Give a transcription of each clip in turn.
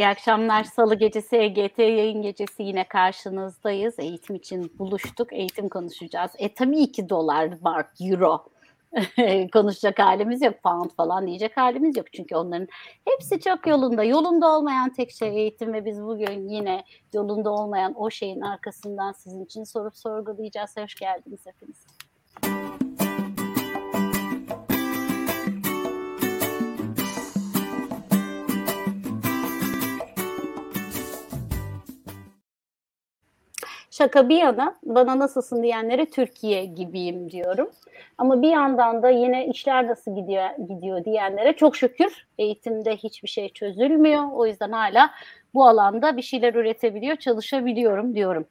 İyi akşamlar. Salı gecesi EGT yayın gecesi yine karşınızdayız. Eğitim için buluştuk. Eğitim konuşacağız. E tabii ki dolar, mark, euro konuşacak halimiz yok. Pound falan diyecek halimiz yok. Çünkü onların hepsi çok yolunda. Yolunda olmayan tek şey eğitim ve biz bugün yine yolunda olmayan o şeyin arkasından sizin için sorup sorgulayacağız. Hoş geldiniz hepiniz. Şaka bir yana bana nasılsın diyenlere Türkiye gibiyim diyorum. Ama bir yandan da yine işler nasıl gidiyor gidiyor diyenlere çok şükür eğitimde hiçbir şey çözülmüyor. O yüzden hala bu alanda bir şeyler üretebiliyor, çalışabiliyorum diyorum.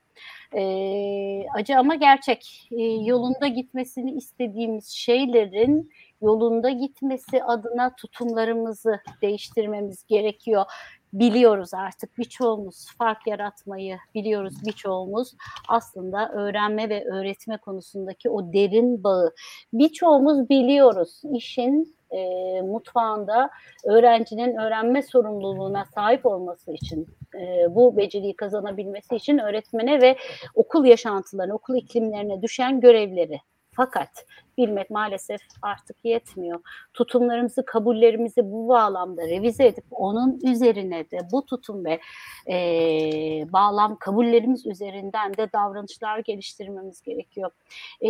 Ee, acı ama gerçek. Ee, yolunda gitmesini istediğimiz şeylerin yolunda gitmesi adına tutumlarımızı değiştirmemiz gerekiyor biliyoruz artık birçoğumuz fark yaratmayı biliyoruz birçoğumuz aslında öğrenme ve öğretme konusundaki o derin bağı birçoğumuz biliyoruz. İşin e, mutfağında öğrencinin öğrenme sorumluluğuna sahip olması için e, bu beceriyi kazanabilmesi için öğretmene ve okul yaşantılarına, okul iklimlerine düşen görevleri fakat bilmek maalesef artık yetmiyor. Tutumlarımızı, kabullerimizi bu bağlamda revize edip onun üzerine de bu tutum ve e, bağlam kabullerimiz üzerinden de davranışlar geliştirmemiz gerekiyor. E,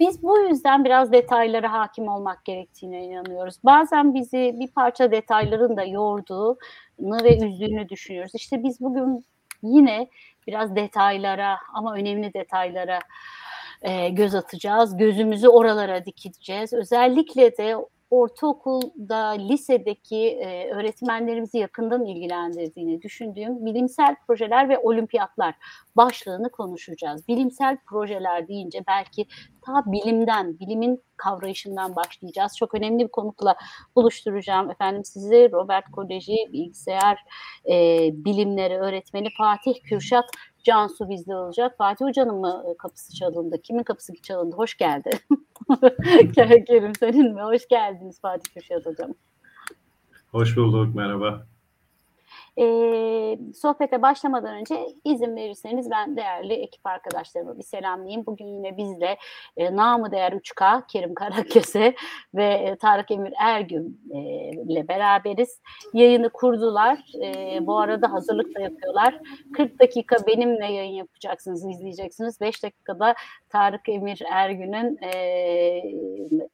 biz bu yüzden biraz detaylara hakim olmak gerektiğine inanıyoruz. Bazen bizi bir parça detayların da yorduğunu ve üzdüğünü düşünüyoruz. İşte biz bugün yine biraz detaylara ama önemli detaylara e, göz atacağız. Gözümüzü oralara dikeceğiz. Özellikle de ortaokulda, lisedeki e, öğretmenlerimizi yakından ilgilendirdiğini düşündüğüm bilimsel projeler ve olimpiyatlar başlığını konuşacağız. Bilimsel projeler deyince belki ta bilimden, bilimin kavrayışından başlayacağız. Çok önemli bir konukla buluşturacağım efendim sizi. Robert Koleji Bilgisayar e, Bilimleri Öğretmeni Fatih Kürşat Cansu bizde olacak. Fatih Hoca'nın mı e, kapısı çalındı? Kimin kapısı çalındı? Hoş geldi. Kerim senin mi? Hoş geldiniz Fatih Kürşat Hocam. Hoş bulduk, merhaba. E, sohbete başlamadan önce izin verirseniz ben değerli ekip arkadaşlarımı bir selamlayayım. Bugün yine bizle e, namı değer 3K Kerim Karaköse ve e, Tarık Emir Ergün e, ile beraberiz. Yayını kurdular. E, bu arada hazırlık da yapıyorlar. 40 dakika benimle yayın yapacaksınız, izleyeceksiniz. 5 dakikada Tarık Emir Ergün'ün e,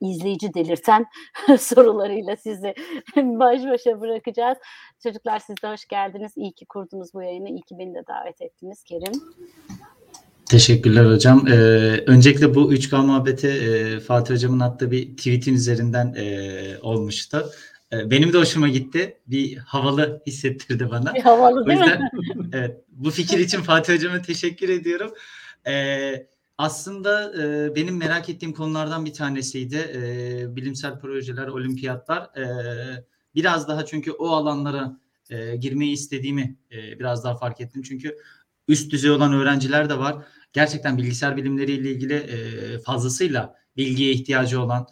izleyici delirten sorularıyla sizi baş başa bırakacağız. Çocuklar siz de hoş geldiniz. İyi ki kurdunuz bu yayını. İyi ki beni de davet ettiniz Kerim. Teşekkürler hocam. Ee, öncelikle bu 3K muhabbeti e, Fatih hocamın attığı bir tweetin üzerinden e, olmuştu. E, benim de hoşuma gitti. Bir havalı hissettirdi bana. Bir havalı değil o yüzden, mi? evet, bu fikir için Fatih hocama teşekkür ediyorum. Evet aslında e, benim merak ettiğim konulardan bir tanesiydi. E, bilimsel projeler, olimpiyatlar. E, biraz daha çünkü o alanlara e, girmeyi istediğimi e, biraz daha fark ettim. Çünkü üst düzey olan öğrenciler de var. Gerçekten bilgisayar bilimleriyle ilgili e, fazlasıyla bilgiye ihtiyacı olan,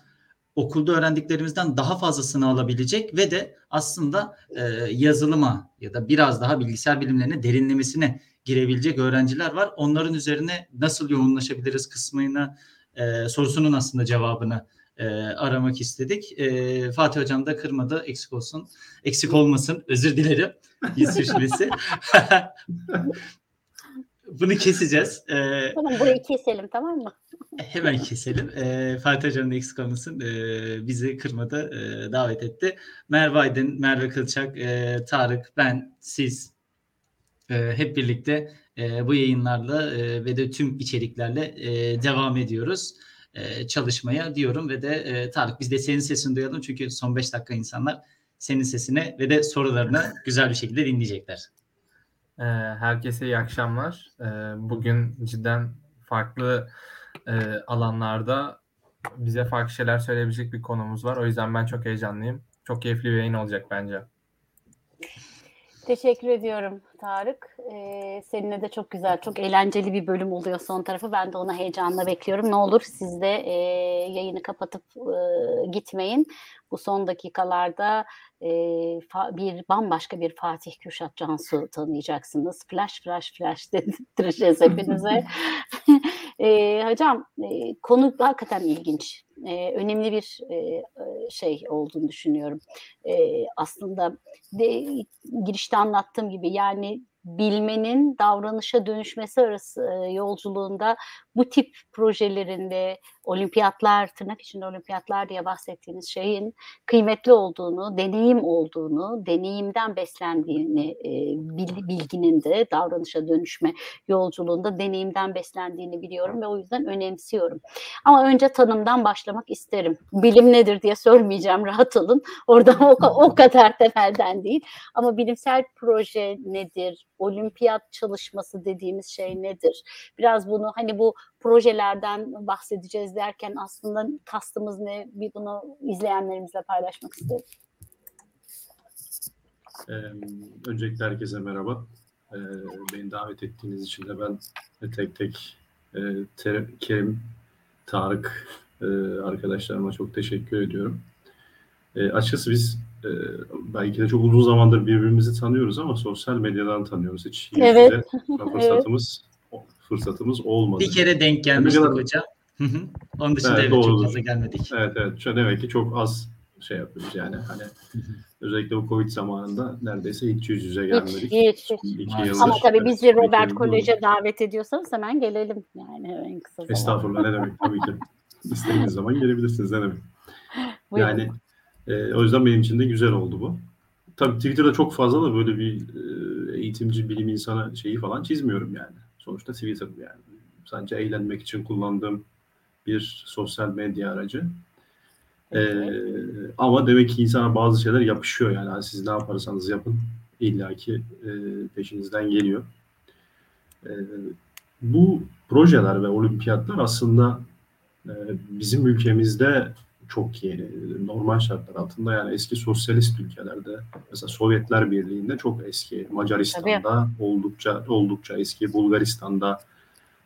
okulda öğrendiklerimizden daha fazlasını alabilecek ve de aslında e, yazılıma ya da biraz daha bilgisayar bilimlerine derinlemesine girebilecek öğrenciler var. Onların üzerine nasıl yoğunlaşabiliriz kısmına e, sorusunun aslında cevabını e, aramak istedik. E, Fatih Hocam da kırmadı. Eksik olsun. Eksik olmasın. Özür dilerim. Yüz sürçmesi. Bunu keseceğiz. Ee, tamam burayı keselim tamam mı? Hemen keselim. Ee, Fatih Hocam da eksik olmasın. Ee, bizi kırmadı. E, davet etti. Merve Aydın, Merve Kılçak, e, Tarık, ben, siz e, hep birlikte e, bu yayınlarla e, ve de tüm içeriklerle e, devam ediyoruz e, çalışmaya diyorum ve de e, Tarık biz de senin sesini duyalım çünkü son 5 dakika insanlar senin sesini ve de sorularını güzel bir şekilde dinleyecekler. E, herkese iyi akşamlar. E, bugün cidden farklı e, alanlarda bize farklı şeyler söyleyebilecek bir konumuz var. O yüzden ben çok heyecanlıyım. Çok keyifli bir yayın olacak bence. Teşekkür ediyorum Tarık. Ee, seninle de çok güzel, çok eğlenceli bir bölüm oluyor son tarafı. Ben de ona heyecanla bekliyorum. Ne olur siz de e, yayını kapatıp e, gitmeyin. Bu son dakikalarda e, bir bambaşka bir Fatih Kürşat Cansu tanıyacaksınız. Flash flash flash dedirteceğiz hepinize. e, hocam e, konu hakikaten ilginç. E, önemli bir e, şey olduğunu düşünüyorum. E, aslında de, girişte anlattığım gibi yani bilmenin davranışa dönüşmesi arası e, yolculuğunda bu tip projelerinde olimpiyatlar, tırnak içinde olimpiyatlar diye bahsettiğiniz şeyin kıymetli olduğunu, deneyim olduğunu, deneyimden beslendiğini, e, bil- bilginin de davranışa dönüşme yolculuğunda deneyimden beslendiğini biliyorum ve o yüzden önemsiyorum. Ama önce tanımdan başlamak isterim. Bilim nedir diye sormayacağım, rahat olun. Orada o, o kadar temelden değil. Ama bilimsel proje nedir? Olimpiyat çalışması dediğimiz şey nedir? Biraz bunu hani bu projelerden bahsedeceğiz derken aslında kastımız ne? Bir bunu izleyenlerimizle paylaşmak isterim. Ee, öncelikle herkese merhaba. Ee, beni davet ettiğiniz için de ben tek tek e, Ter- Kerim, Tarık e, arkadaşlarıma çok teşekkür ediyorum. E, açıkçası biz e, belki de çok uzun zamandır birbirimizi tanıyoruz ama sosyal medyadan tanıyoruz. Hiç Evet. fırsatımız fırsatımız olmadı. Bir kere denk gelmiştik Ne kadar- hocam. Hı hı. Onun dışında Evet, evet, çok fazla gelmedik. Evet evet. Şu demek ki çok az şey yapıyoruz yani. Hani özellikle bu Covid zamanında neredeyse hiç yüz yüze gelmedik. Hiç, hiç, hiç. İki yıldır. Ama tabii evet, bizi Robert Kolej'e davet ediyorsanız hemen gelelim yani en kısa zamanda. Estağfurullah ne demek tabii ki. İstediğiniz zaman gelebilirsiniz ne demek. Buyurun. Yani e, o yüzden benim için de güzel oldu bu. Tabii Twitter'da çok fazla da böyle bir e, eğitimci, bilim insanı şeyi falan çizmiyorum yani. Sonuçta Twitter yani. Sadece eğlenmek için kullandığım bir sosyal medya aracı. E, ama demek ki insana bazı şeyler yapışıyor yani. Hani siz ne yaparsanız yapın illaki e, peşinizden geliyor. E, bu projeler ve olimpiyatlar aslında e, bizim ülkemizde çok yeni. Normal şartlar altında yani eski sosyalist ülkelerde mesela Sovyetler Birliği'nde çok eski. Macaristan'da oldukça oldukça eski. Bulgaristan'da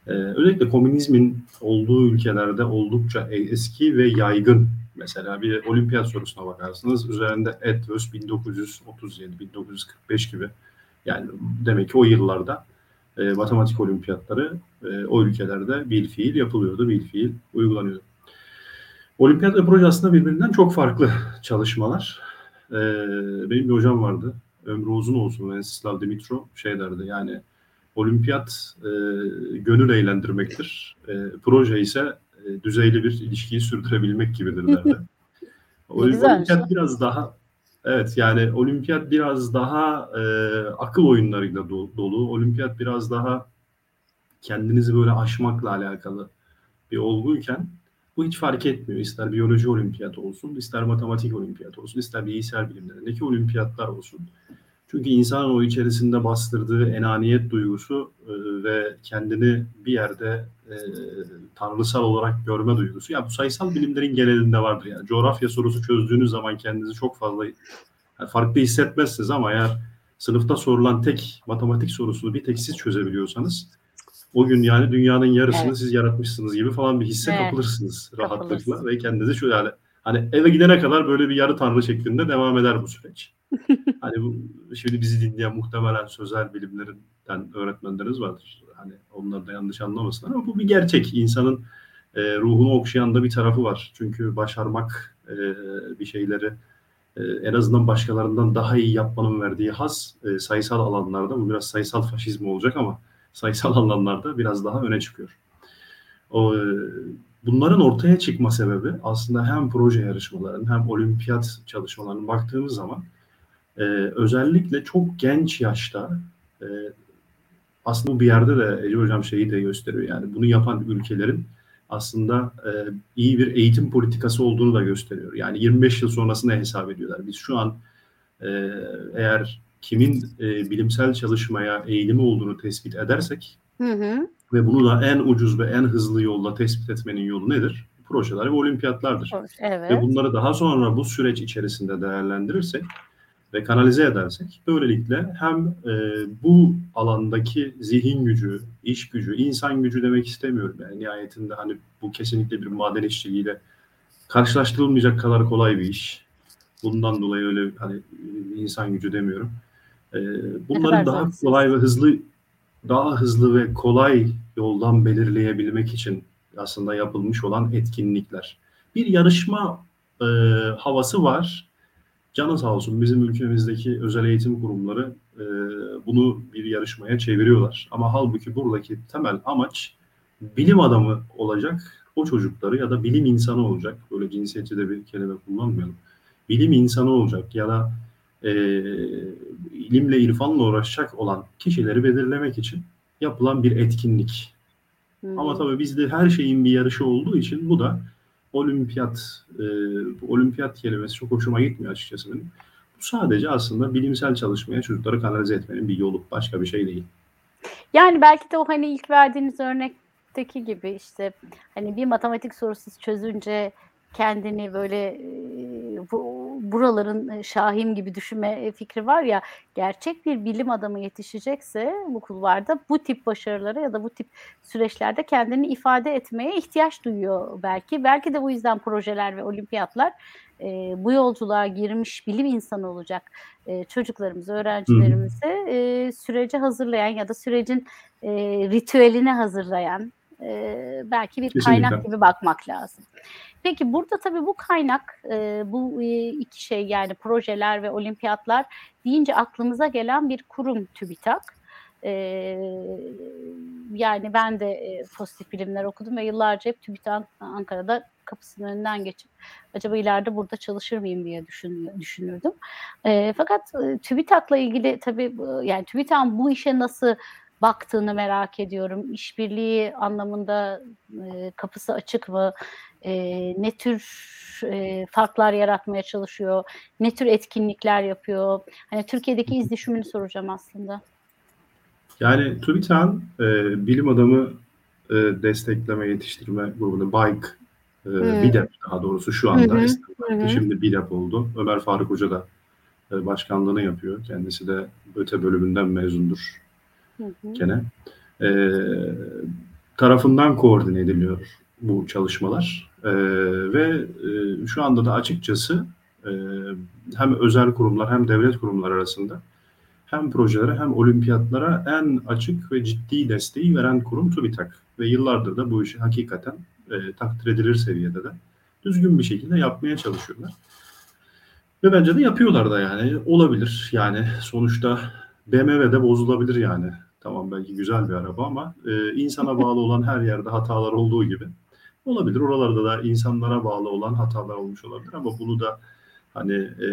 e, özellikle komünizmin olduğu ülkelerde oldukça e- eski ve yaygın. Mesela bir olimpiyat sorusuna bakarsınız. Üzerinde Etvös 1937, 1945 gibi. Yani demek ki o yıllarda e, matematik olimpiyatları e, o ülkelerde bil fiil yapılıyordu, bil fiil uygulanıyordu. Olimpiyat ve proje aslında birbirinden çok farklı çalışmalar. E, benim bir hocam vardı, ömrü uzun olsun Vensislav Dimitrov şey derdi yani olimpiyat e, gönül eğlendirmektir, e, proje ise e, düzeyli bir ilişkiyi sürdürebilmek gibidir derdi. Olimpiyat biraz daha Evet yani olimpiyat biraz daha e, akıl oyunlarıyla do- dolu. Olimpiyat biraz daha kendinizi böyle aşmakla alakalı bir olguyken bu hiç fark etmiyor. İster biyoloji olimpiyatı olsun, ister matematik olimpiyatı olsun, ister bilgisayar bilimlerindeki olimpiyatlar olsun. Çünkü insanın o içerisinde bastırdığı enaniyet duygusu e, ve kendini bir yerde e, tanrısal olarak görme duygusu. Ya bu sayısal bilimlerin genelinde vardır yani. Coğrafya sorusu çözdüğünüz zaman kendinizi çok fazla farklı hissetmezsiniz ama eğer sınıfta sorulan tek matematik sorusunu bir tek siz çözebiliyorsanız o gün yani dünyanın yarısını Evet. siz yaratmışsınız gibi falan bir hisse Evet. kapılırsınız rahatlıkla ve kendinizi şöyle yani hani eve gidene kadar böyle bir yarı tanrı şeklinde devam eder bu süreç. hani bu şimdi bizi dinleyen muhtemelen sözel bilimlerinden öğretmenleriniz vardır. Hani onlar da yanlış anlamasınlar ama bu bir gerçek. İnsanın e, ruhunu okşayan da bir tarafı var. Çünkü başarmak e, bir şeyleri e, en azından başkalarından daha iyi yapmanın verdiği haz e, sayısal alanlarda bu biraz sayısal faşizm olacak ama sayısal alanlarda biraz daha öne çıkıyor. O, e, bunların ortaya çıkma sebebi aslında hem proje yarışmalarının hem olimpiyat çalışmalarının baktığımız zaman e, özellikle çok genç yaşta e, aslında bir yerde de Ece Hocam şeyi de gösteriyor yani bunu yapan ülkelerin aslında e, iyi bir eğitim politikası olduğunu da gösteriyor. Yani 25 yıl sonrasını hesap ediyorlar. Biz şu an e, eğer kimin e, bilimsel çalışmaya eğilimi olduğunu tespit edersek Hı hı. ve bunu da en ucuz ve en hızlı yolla tespit etmenin yolu nedir? Projeler ve olimpiyatlardır. Evet. Ve bunları daha sonra bu süreç içerisinde değerlendirirsek ve kanalize edersek böylelikle hem e, bu alandaki zihin gücü, iş gücü, insan gücü demek istemiyorum. Yani nihayetinde hani bu kesinlikle bir maden işçiliğiyle karşılaştırılmayacak kadar kolay bir iş. Bundan dolayı öyle hani insan gücü demiyorum. E, bunları daha zahmetsiz. kolay ve hızlı daha hızlı ve kolay yoldan belirleyebilmek için aslında yapılmış olan etkinlikler. Bir yarışma e, havası var. Canı sağ olsun bizim ülkemizdeki özel eğitim kurumları e, bunu bir yarışmaya çeviriyorlar. Ama halbuki buradaki temel amaç bilim adamı olacak o çocukları ya da bilim insanı olacak. Böyle cinsiyetçi de bir kelime kullanmayalım. Bilim insanı olacak ya da e, ilimle irfanla uğraşacak olan kişileri belirlemek için yapılan bir etkinlik. Hmm. Ama tabii bizde her şeyin bir yarışı olduğu için bu da olimpiyat, e, olimpiyat kelimesi çok hoşuma gitmiyor açıkçası benim. Bu sadece aslında bilimsel çalışmaya çocukları kanalize etmenin bir yolu. Başka bir şey değil. Yani belki de o hani ilk verdiğiniz örnekteki gibi işte hani bir matematik sorusu çözünce kendini böyle e, bu, buraların e, şahim gibi düşünme fikri var ya gerçek bir bilim adamı yetişecekse bu kulvarda bu tip başarılara ya da bu tip süreçlerde kendini ifade etmeye ihtiyaç duyuyor belki. Belki de bu yüzden projeler ve olimpiyatlar e, bu yolculuğa girmiş bilim insanı olacak e, çocuklarımızı, öğrencilerimizi e, sürece hazırlayan ya da sürecin e, ritüeline hazırlayan e, belki bir Kesinlikle. kaynak gibi bakmak lazım. Peki burada tabii bu kaynak, e, bu e, iki şey yani projeler ve olimpiyatlar deyince aklımıza gelen bir kurum TÜBİTAK. E, yani ben de e, pozitif bilimler okudum ve yıllarca hep TÜBİTAK Ankara'da kapısının önünden geçip acaba ileride burada çalışır mıyım diye düşün, düşünürdüm. E, fakat e, TÜBİTAK'la ilgili tabii yani TÜBİTAK'ın bu işe nasıl baktığını merak ediyorum. İşbirliği anlamında e, kapısı açık mı? E, ne tür e, farklar yaratmaya çalışıyor? Ne tür etkinlikler yapıyor? Hani Türkiye'deki iz düşümünü soracağım aslında. Yani TÜBİTAK'ın e, bilim adamı e, destekleme, yetiştirme grubunu BIKE, e. BİDEP daha doğrusu şu anda Hı hı, şimdi BİDEP oldu. Ömer Faruk Hoca da e, başkanlığını yapıyor. Kendisi de öte bölümünden mezundur. Gene. E, tarafından koordine ediliyor bu çalışmalar. E, ve e, şu anda da açıkçası e, hem özel kurumlar hem devlet kurumlar arasında hem projelere hem olimpiyatlara en açık ve ciddi desteği veren kurum TÜBİTAK. Ve yıllardır da bu işi hakikaten e, takdir edilir seviyede de düzgün bir şekilde yapmaya çalışıyorlar. Ve bence de yapıyorlar da yani olabilir. Yani sonuçta BMW'de bozulabilir yani. Tamam belki güzel bir araba ama e, insana bağlı olan her yerde hatalar olduğu gibi olabilir. Oralarda da insanlara bağlı olan hatalar olmuş olabilir ama bunu da hani e,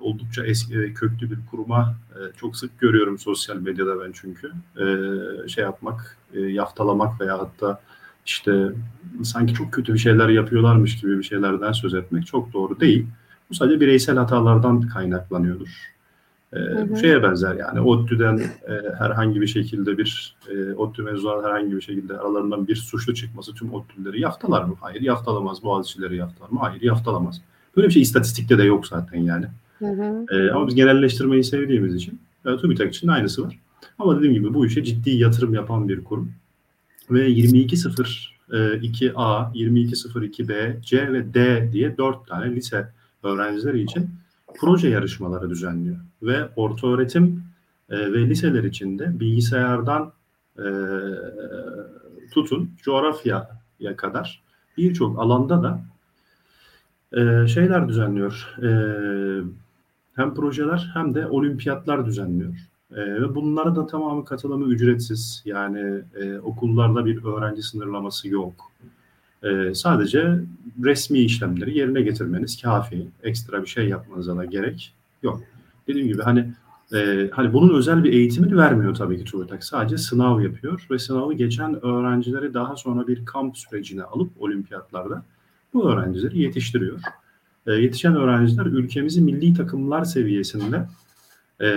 oldukça eski köklü bir kuruma e, çok sık görüyorum sosyal medyada ben çünkü e, şey yapmak, e, yaftalamak veya hatta işte sanki çok kötü bir şeyler yapıyorlarmış gibi bir şeylerden söz etmek çok doğru değil. Bu sadece bireysel hatalardan kaynaklanıyordur. E, hı. Bu şeye benzer yani ODTÜ'den e, herhangi bir şekilde bir e, ODTÜ mezunları herhangi bir şekilde aralarından bir suçlu çıkması tüm ODTÜ'leri yaftalar mı? Hayır yaftalamaz. Boğaziçi'leri yaftalar mı? Hayır yaftalamaz. Böyle bir şey istatistikte de yok zaten yani. Hı hı. Ee, ama biz genelleştirmeyi sevdiğimiz için e, TÜBİTAK için aynısı var. Ama dediğim gibi bu işe ciddi yatırım yapan bir kurum. Ve 2202A, 2202B, C ve D diye dört tane lise öğrencileri için proje yarışmaları düzenliyor. Ve orta öğretim e, ve liseler içinde bilgisayardan e, tutun coğrafyaya kadar birçok alanda da e, şeyler düzenliyor. E, hem projeler hem de olimpiyatlar düzenliyor. E, ve bunlara da tamamı katılımı ücretsiz. Yani e, okullarda bir öğrenci sınırlaması yok. E, sadece resmi işlemleri yerine getirmeniz kafi. Ekstra bir şey yapmanıza da gerek yok. Dediğim gibi hani e, hani bunun özel bir eğitimini vermiyor tabii ki TÜBİTAK. Sadece sınav yapıyor ve sınavı geçen öğrencileri daha sonra bir kamp sürecine alıp olimpiyatlarda bu öğrencileri yetiştiriyor. E, yetişen öğrenciler ülkemizi milli takımlar seviyesinde e,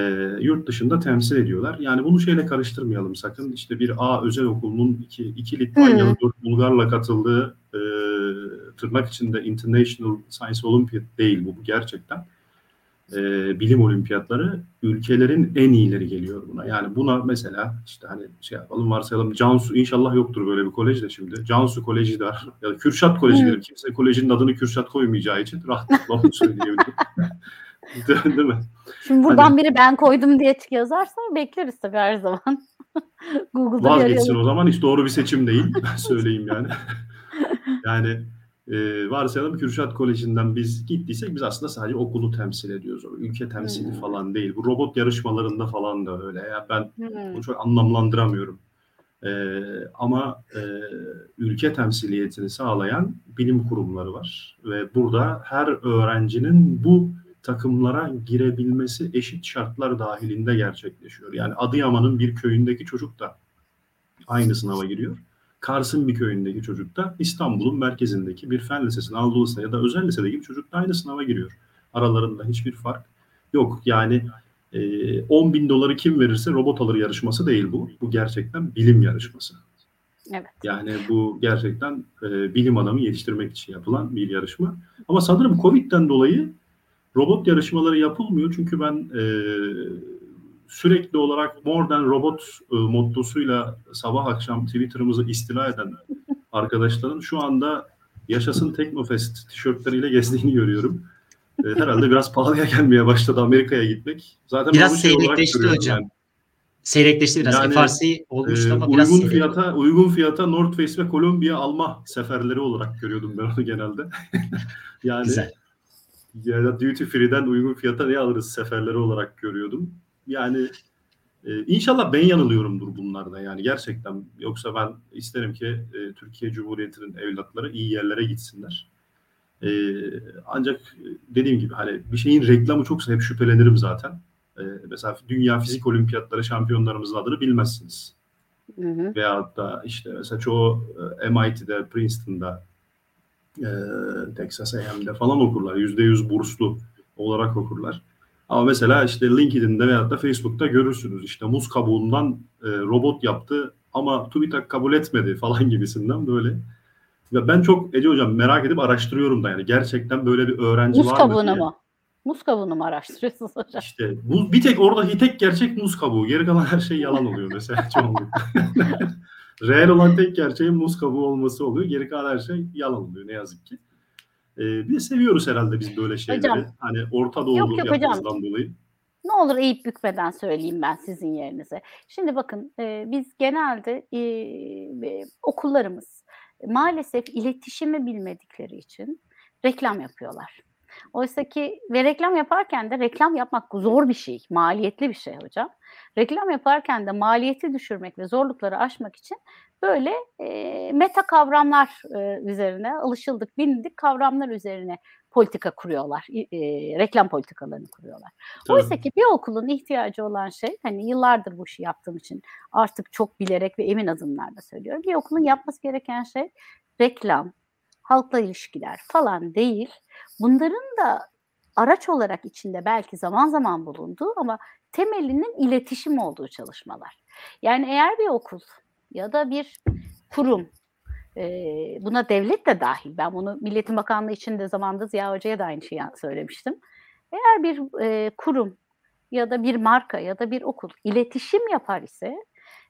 yurt dışında temsil ediyorlar. Yani bunu şeyle karıştırmayalım sakın. İşte bir A özel okulunun iki, iki Litvanyalı, dört Bulgarla katıldığı tırnak içinde International Science Olympiad değil bu gerçekten. e, bilim olimpiyatları ülkelerin en iyileri geliyor buna. Yani buna mesela işte hani şey yapalım varsayalım Cansu inşallah yoktur böyle bir kolej de şimdi. Cansu Koleji de var. Ya da Kürşat Koleji derim. Kimse kolejin adını Kürşat koymayacağı için rahatlıkla onu söyleyebilirim. Değil mi? Şimdi buradan Hani- biri ben koydum diye yazarsa bekleriz tabii her zaman. Google'da Vazgeçsin o zaman hiç doğru bir seçim değil. Ben söyleyeyim yani. yani e, varsayalım Kürşat Koleji'nden biz gittiysek biz aslında sadece okulu temsil ediyoruz. O ülke temsili Hmm. falan değil. Bu robot yarışmalarında falan da öyle. Ya ben Hmm. bunu çok anlamlandıramıyorum. E, ama e, ülke temsiliyetini sağlayan bilim kurumları var. Ve burada her öğrencinin bu takımlara girebilmesi eşit şartlar dahilinde gerçekleşiyor. Yani Adıyaman'ın bir köyündeki çocuk da aynı sınava giriyor. Kars'ın bir köyündeki çocuk da İstanbul'un merkezindeki bir fen lisesine, Anadolu Lisesi ya da özel lisedeki bir çocuk da aynı sınava giriyor. Aralarında hiçbir fark yok. Yani e, 10 bin doları kim verirse robot alır yarışması değil bu. Bu gerçekten bilim yarışması. Evet. Yani bu gerçekten e, bilim adamı yetiştirmek için yapılan bir yarışma. Ama sanırım Covid'den dolayı robot yarışmaları yapılmıyor. Çünkü ben e, sürekli olarak More Than Robot e, mottosuyla sabah akşam Twitter'ımızı istila eden arkadaşların şu anda Yaşasın Teknofest tişörtleriyle gezdiğini görüyorum. E, herhalde biraz pahalıya gelmeye başladı Amerika'ya gitmek. Zaten Biraz şey seyrekleşti hocam. yani. Seyrekleşti biraz. Yani, FRC olmuştu ama biraz uygun seyrek. fiyata uygun fiyata North Face ve Kolombiya alma seferleri olarak görüyordum ben onu genelde. yani Güzel. ya da duty free'den uygun fiyata ne alırız seferleri olarak görüyordum. Yani e, inşallah ben yanılıyorumdur bunlarda yani gerçekten yoksa ben isterim ki e, Türkiye Cumhuriyeti'nin evlatları iyi yerlere gitsinler. E, ancak e, dediğim gibi hani bir şeyin reklamı çoksa hep şüphelenirim zaten. E, mesela Dünya Fizik Olimpiyatları şampiyonlarımızın adını bilmezsiniz Hı hı. veyahut da işte mesela çoğu e, MIT'de, Princeton'da, e, Texas A&M'de falan okurlar. Yüzde yüz burslu olarak okurlar. Ama mesela işte LinkedIn'de veyahut da Facebook'ta görürsünüz işte muz kabuğundan e, robot yaptı ama TÜBİTAK kabul etmedi falan gibisinden böyle. Ve ben çok Ece Hocam merak edip araştırıyorum da yani gerçekten böyle bir öğrenci Muz var mı kabuğunu diye. mu? Muz kabuğunu mu araştırıyorsunuz hocam? İşte bu bir tek oradaki tek gerçek muz kabuğu. Geri kalan her şey yalan oluyor mesela çoğunlukla. Reel olan tek gerçeğin muz kabuğu olması oluyor. Geri kalan her şey yalan oluyor ne yazık ki. Ee, bir de seviyoruz herhalde biz böyle şeyleri. Hocam. Hani Orta Doğulu yapımızdan dolayı. Ne olur eğip bükmeden söyleyeyim ben sizin yerinize. Şimdi bakın e, biz genelde e, e, okullarımız maalesef iletişimi bilmedikleri için reklam yapıyorlar. Oysa ki ve reklam yaparken de reklam yapmak zor bir şey, maliyetli bir şey hocam. Reklam yaparken de maliyeti düşürmek ve zorlukları aşmak için böyle e, meta kavramlar e, üzerine alışıldık, bilindik kavramlar üzerine politika kuruyorlar, e, reklam politikalarını kuruyorlar. Tabii. Oysa ki bir okulun ihtiyacı olan şey, hani yıllardır bu işi yaptığım için artık çok bilerek ve emin adımlarla söylüyorum. Bir okulun yapması gereken şey reklam, halkla ilişkiler falan değil. Bunların da araç olarak içinde belki zaman zaman bulunduğu ama temelinin iletişim olduğu çalışmalar. Yani eğer bir okul ya da bir kurum buna devlet de dahil. Ben bunu Milliyetin Bakanlığı için de zamanında Ziya Hoca'ya da aynı şeyi söylemiştim. Eğer bir kurum ya da bir marka ya da bir okul iletişim yapar ise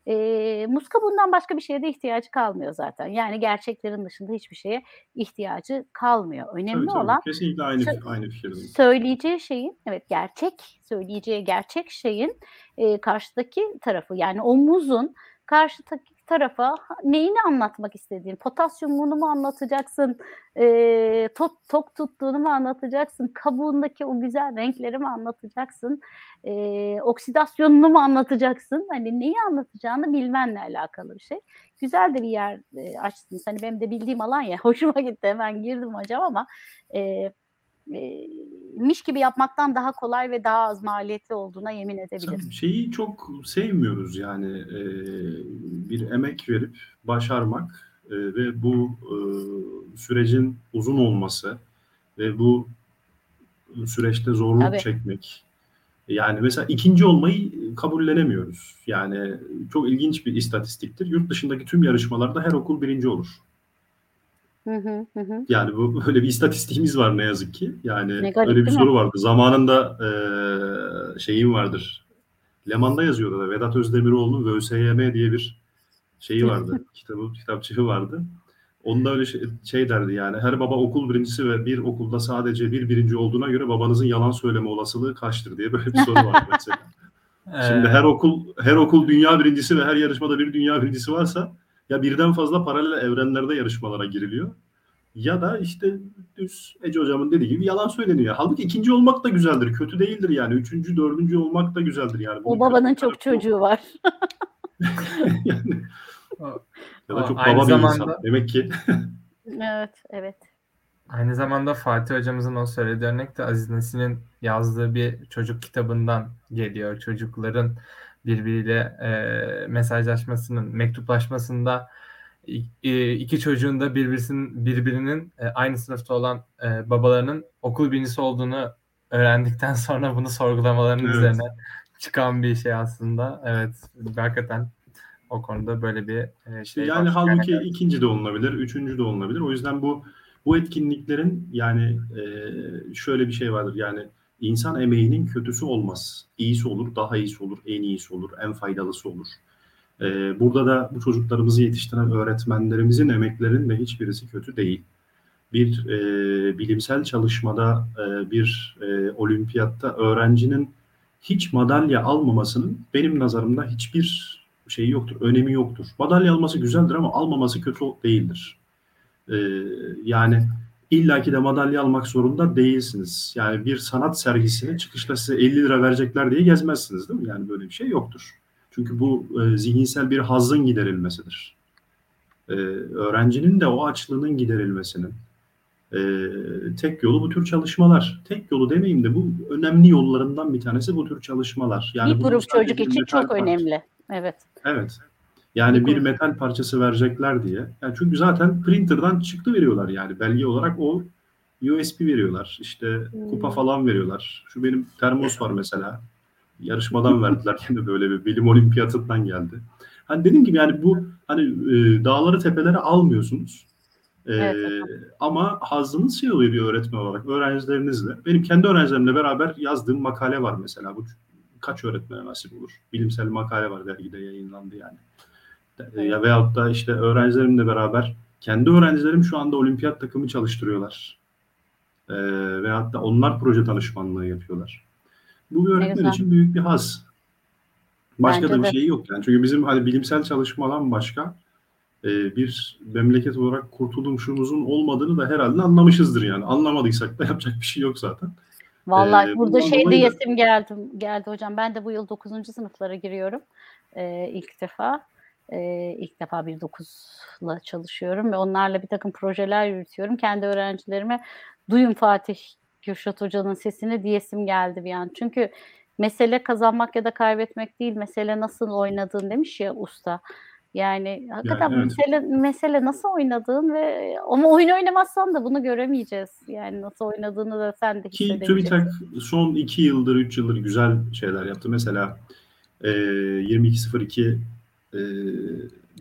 e, muska bundan başka bir şeye de ihtiyacı kalmıyor zaten. Yani gerçeklerin dışında hiçbir şeye ihtiyacı kalmıyor. Önemli Tabii, tabii. olan Kesinlikle aynı, aynı fikirdeyim. söyleyeceği şeyin evet gerçek söyleyeceği gerçek şeyin e, karşıdaki tarafı yani o muzun karşıdaki tarafa neyini anlatmak istediğin potasyumunu mu anlatacaksın e, tok, tok tuttuğunu mu anlatacaksın kabuğundaki o güzel renkleri mi anlatacaksın e, oksidasyonunu mu anlatacaksın? Hani neyi anlatacağını bilmenle alakalı bir şey. Güzel de bir yer e, açtınız hani benim de bildiğim alan ya hoşuma gitti. Hemen girdim hocam ama e, miş gibi yapmaktan daha kolay ve daha az maliyetli olduğuna yemin edebilirim. Şeyi çok sevmiyoruz yani e, bir emek verip başarmak e, ve bu e, sürecin uzun olması ve bu süreçte zorluk Tabii. çekmek. Yani mesela ikinci olmayı kabullenemiyoruz. Yani çok ilginç bir istatistiktir. Yurt dışındaki tüm yarışmalarda her okul birinci olur. Hı hı, hı hı. Yani bu böyle bir istatistiğimiz var ne yazık ki. Yani Ne garip, öyle bir değil mi? soru vardı. Zamanında eee şeyim vardır. Leman'da yazıyordu da Vedat Özdemiroğlu'nun VÖSYM diye bir şeyi vardı. kitabı, kitapçığı vardı. Onda öyle şey, şey derdi yani her baba okul birincisi ve bir okulda sadece bir birinci olduğuna göre babanızın yalan söyleme olasılığı kaçtır diye böyle bir soru vardı mesela. Şimdi Ee, her okul her okul dünya birincisi ve her yarışmada bir dünya birincisi varsa ya birden fazla paralel evrenlerde yarışmalara giriliyor ya da işte düz Ece hocamın dediği gibi yalan söyleniyor. Halbuki ikinci olmak da güzeldir. Kötü değildir yani. Üçüncü, dördüncü olmak da güzeldir yani. O babanın çok çocuğu var. yani, ya da çok aynı baba bir insan. zamanda- Demek ki Evet, evet. Aynı zamanda Fatih hocamızın o söylediği örnek de Aziz Nesin'in yazdığı bir çocuk kitabından geliyor. Çocukların birbiriyle e, mesajlaşmasının, mektuplaşmasında e, iki çocuğun da birbirinin, birbirinin e, aynı sınıfta olan e, babalarının okul birincisi olduğunu öğrendikten sonra bunu sorgulamalarının Evet. üzerine çıkan bir şey aslında. Evet, hakikaten o konuda böyle bir şey yani halbuki Yani- ikinci de olunabilir, üçüncü de olunabilir. O yüzden bu bu etkinliklerin yani şöyle bir şey vardır. Yani insan emeğinin kötüsü olmaz. İyisi olur, daha iyisi olur, en iyisi olur, en faydalısı olur. E, burada da bu çocuklarımızı yetiştiren öğretmenlerimizin emeklerinin de hiçbirisi kötü değil. Bir e, bilimsel çalışmada, e, bir e, olimpiyatta öğrencinin hiç madalya almamasının benim nazarımda hiçbir şeyi yoktur, önemi yoktur. Madalya alması güzeldir ama almaması kötü değildir. Ee, yani illaki de madalya almak zorunda değilsiniz. Yani bir sanat sergisine çıkışta size 50 lira verecekler diye gezmezsiniz değil mi? Yani böyle bir şey yoktur. Çünkü bu e, zihinsel bir hazzın giderilmesidir. Ee, öğrencinin de o açlığının giderilmesinin e, tek yolu bu tür çalışmalar. Tek yolu demeyeyim de bu önemli yollarından bir tanesi bu tür çalışmalar. Yani bir grup çocuk için çok önemli. Evet. Evet. Yani Bir metal parçası verecekler diye. Yani çünkü zaten printer'dan çıktı veriyorlar yani. Belge olarak o USB veriyorlar. İşte kupa Hmm. falan veriyorlar. Şu benim termos var mesela. Yarışmadan verdiler. Yine böyle bir bilim olimpiyatından geldi. Hani dediğim gibi yani bu hani e, dağları tepelere almıyorsunuz. E, Evet, ama hazzınız şey oluyor bir öğretmen olarak öğrencilerinizle. Benim kendi öğrencilerimle beraber yazdığım makale var mesela. Bu kaç öğretmene nasip olur? Bilimsel makale var dergide yayınlandı yani. E, Ya veyahut da işte öğrencilerimle beraber kendi öğrencilerim şu anda olimpiyat takımı çalıştırıyorlar. E, veyahut da onlar proje danışmanlığı yapıyorlar. Bu bir öğretmen için büyük bir haz. Başka Bence da bir de. şey yok yani. Çünkü bizim hani bilimsel çalışmadan başka e, bir memleket olarak kurtuluşumuzun olmadığını da herhalde anlamışızdır yani. Anlamadıysak da yapacak bir şey yok zaten. Vallahi Ee, burada şey dolayı da- diyesim geldi, geldi hocam. Ben de bu yıl 9. sınıflara giriyorum. Ee, ilk defa. Ee, ilk defa bir 9'la çalışıyorum ve onlarla bir takım projeler yürütüyorum. Kendi öğrencilerime duyun Fatih Kürşat Hoca'nın sesini diyesim geldi bir an. Çünkü mesele kazanmak ya da kaybetmek değil, mesele nasıl oynadığın demiş ya usta. Yani hakikaten evet. mesele, mesele nasıl oynadığın ve ama oyun oynamazsan da bunu göremeyeceğiz. Yani nasıl oynadığını da sen de Ki hissedemeyeceksin. TÜBİTAK son iki yıldır, üç yıldır güzel şeyler yaptı. Mesela e, 2202 e,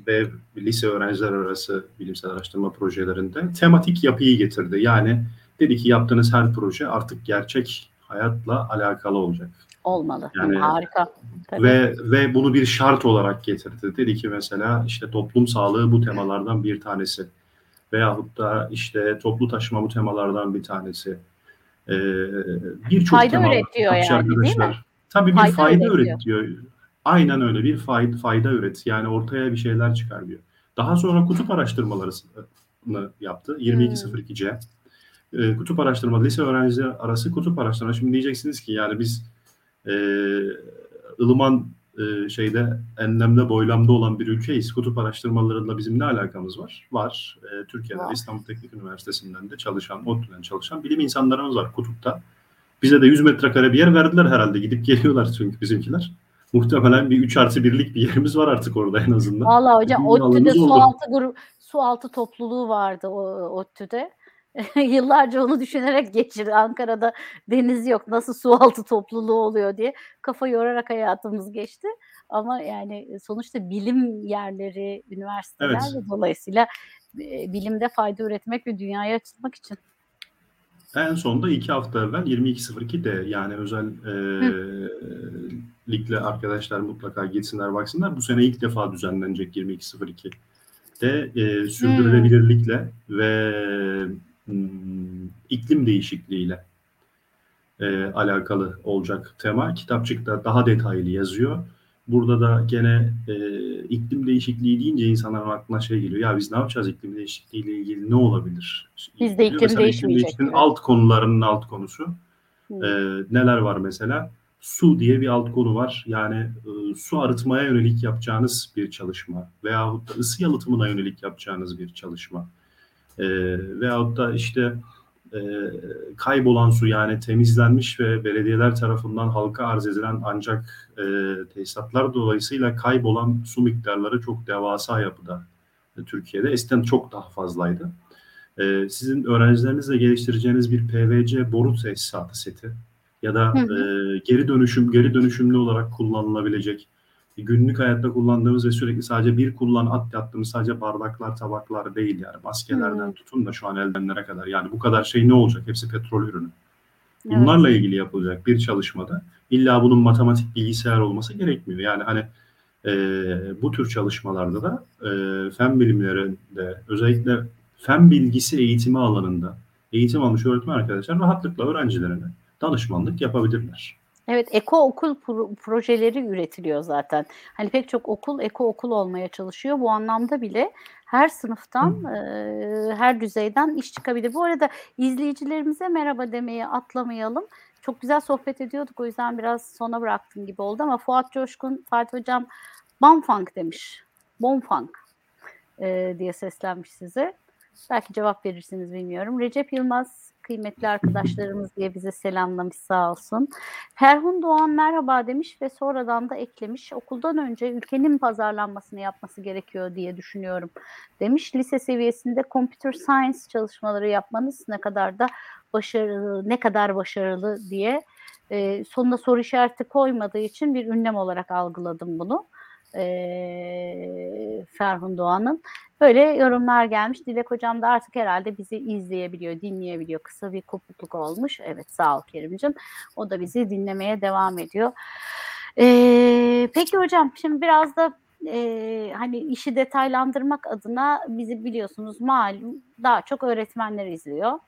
ve lise öğrenciler arası bilimsel araştırma projelerinde tematik yapıyı getirdi. Yani dedi ki yaptığınız her proje artık gerçek hayatla alakalı olacak. Olmalı. Yani- Harika. Tabii. Ve ve bunu bir şart olarak getirdi. Dedi ki mesela işte toplum sağlığı bu temalardan bir tanesi. Veyahut da işte toplu taşıma bu temalardan bir tanesi. Ee, Birçok Fayda tema üretiyor yani, değil mi? Tabii bir Fayda fayda, üretiyor. üretiyor. Aynen öyle bir fayda, fayda üret. Yani ortaya bir şeyler çıkarıyor. Daha sonra kutup araştırmalarını yaptı. 2202C. Ee, kutup araştırma, lise öğrencileri arası kutup araştırma. Şimdi diyeceksiniz ki yani biz e, ılıman e, şeyde enlemde boylamda olan bir ülkeyiz. Kutup araştırmalarıyla bizim ne alakamız var? Var. E, Türkiye'de Var. İstanbul Teknik Üniversitesi'nden de çalışan, ODTÜ'den çalışan bilim insanlarımız var kutupta. Bize de 100 metrekare bir yer verdiler herhalde. Gidip geliyorlar çünkü bizimkiler. Muhtemelen bir 3 artı birlik bir yerimiz var artık orada en azından. Vallahi hocam ODTÜ'de su altı grup su altı topluluğu vardı o ODTÜ'de. Yıllarca onu düşünerek geçirdi. Ankara'da deniz yok. Nasıl su altı topluluğu oluyor diye kafa yorarak hayatımız geçti. Ama yani sonuçta bilim yerleri, üniversiteler Evet. ve dolayısıyla e, bilimde fayda üretmek ve dünyaya açılmak için. En sonunda iki hafta evvel 22.02'de yani özel e, ligle arkadaşlar mutlaka gitsinler baksınlar. Bu sene ilk defa düzenlenecek 22.02 de e, sürdürülebilirlikle ve hmm, iklim değişikliğiyle e, alakalı olacak tema. Kitapçıkta daha detaylı yazıyor. Burada da gene e, iklim değişikliği deyince insanların aklına şey geliyor. Ya biz ne yapacağız iklim değişikliği ile ilgili ne olabilir? Bizde iklim Mesela değişmeyecek diyor. alt konularının alt konusu. E, neler var mesela? Su diye bir alt konu var. Yani e, su arıtmaya yönelik yapacağınız bir çalışma veyahut da ısı yalıtımına yönelik yapacağınız bir çalışma. E, veyahut da işte e, kaybolan su yani temizlenmiş ve belediyeler tarafından halka arz edilen ancak e, tesisatlar dolayısıyla kaybolan su miktarları çok devasa yapıda e, Türkiye'de. Eskiden çok daha fazlaydı. E, sizin öğrencilerinizle geliştireceğiniz bir PVC boru tesisatı seti ya da Hı e, geri dönüşüm geri dönüşümlü olarak kullanılabilecek günlük hayatta kullandığımız ve sürekli sadece bir kullan at yattığımız sadece bardaklar tabaklar değil yani maskelerden Hı. tutun da şu an eldivenlere kadar yani bu kadar şey ne olacak hepsi petrol ürünü. Evet. Bunlarla ilgili yapılacak bir çalışmada illa bunun matematik bilgisayar olması gerekmiyor. Yani hani e, bu tür çalışmalarda da e, fen bilimlerinde özellikle fen bilgisi eğitimi alanında eğitim almış öğretmen arkadaşlar rahatlıkla öğrencilerine danışmanlık yapabilirler. Evet, eko okul pro- projeleri üretiliyor zaten. Hani pek çok okul eko okul olmaya çalışıyor. Bu anlamda bile her sınıftan, e, her düzeyden iş çıkabilir. Bu arada izleyicilerimize merhaba demeye atlamayalım. Çok güzel sohbet ediyorduk. O yüzden biraz sona bıraktım gibi oldu ama Fuat Coşkun, Fatih Hocam Bonfunk demiş. Bonfunk e, diye seslenmiş size. Belki cevap verirsiniz bilmiyorum. Recep Yılmaz kıymetli arkadaşlarımız diye bize selamlamış sağ olsun. Ferhun Doğan merhaba demiş ve sonradan da eklemiş. Okuldan önce ülkenin pazarlanmasını yapması gerekiyor diye düşünüyorum demiş. Lise seviyesinde computer science çalışmaları yapmanız ne kadar da başarılı, ne kadar başarılı diye e, sonuna soru işareti koymadığı için bir ünlem olarak algıladım bunu. E, Ferhun Doğan'ın. Böyle yorumlar gelmiş. Dilek Hocam da artık herhalde bizi izleyebiliyor, dinleyebiliyor. Kısa bir kopukluk olmuş. Evet sağ ol Kerim'cim. O da bizi dinlemeye devam ediyor. Ee, peki hocam şimdi biraz da e, hani işi detaylandırmak adına bizi biliyorsunuz malum daha çok öğretmenler izliyor.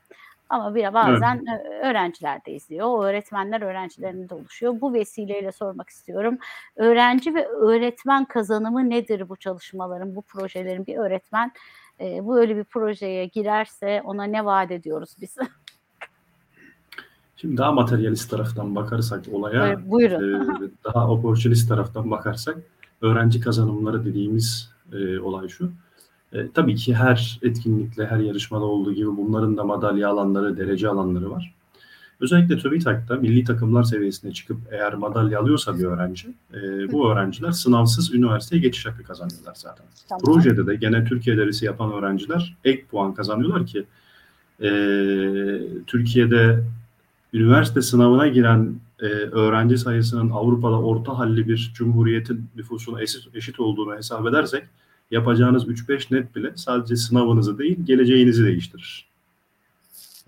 Ama bir bazen ö- öğrenciler de izliyor. O öğretmenler öğrencilerinde de oluşuyor. Bu vesileyle sormak istiyorum. Öğrenci ve öğretmen kazanımı nedir bu çalışmaların, bu projelerin? Bir öğretmen e, bu öyle bir projeye girerse ona ne vaat ediyoruz biz? Şimdi daha materyalist taraftan bakarsak olaya, Buyur- Buyurun. e, daha opportunist taraftan bakarsak öğrenci kazanımları dediğimiz e, olay şu. E, tabii ki her etkinlikle, her yarışmada olduğu gibi bunların da madalya alanları, derece alanları var. Özellikle TÜBİTAK'ta milli takımlar seviyesine çıkıp eğer madalya alıyorsa bir öğrenci, e, bu öğrenciler sınavsız üniversiteye geçiş hakkı kazanıyorlar zaten. Tamam. Projede de gene Türkiye derisi yapan öğrenciler ek puan kazanıyorlar ki e, Türkiye'de üniversite sınavına giren e, öğrenci sayısının Avrupa'da orta halli bir cumhuriyetin nüfusuna eşit, eşit olduğunu hesap edersek yapacağınız 3-5 net bile sadece sınavınızı değil geleceğinizi değiştirir.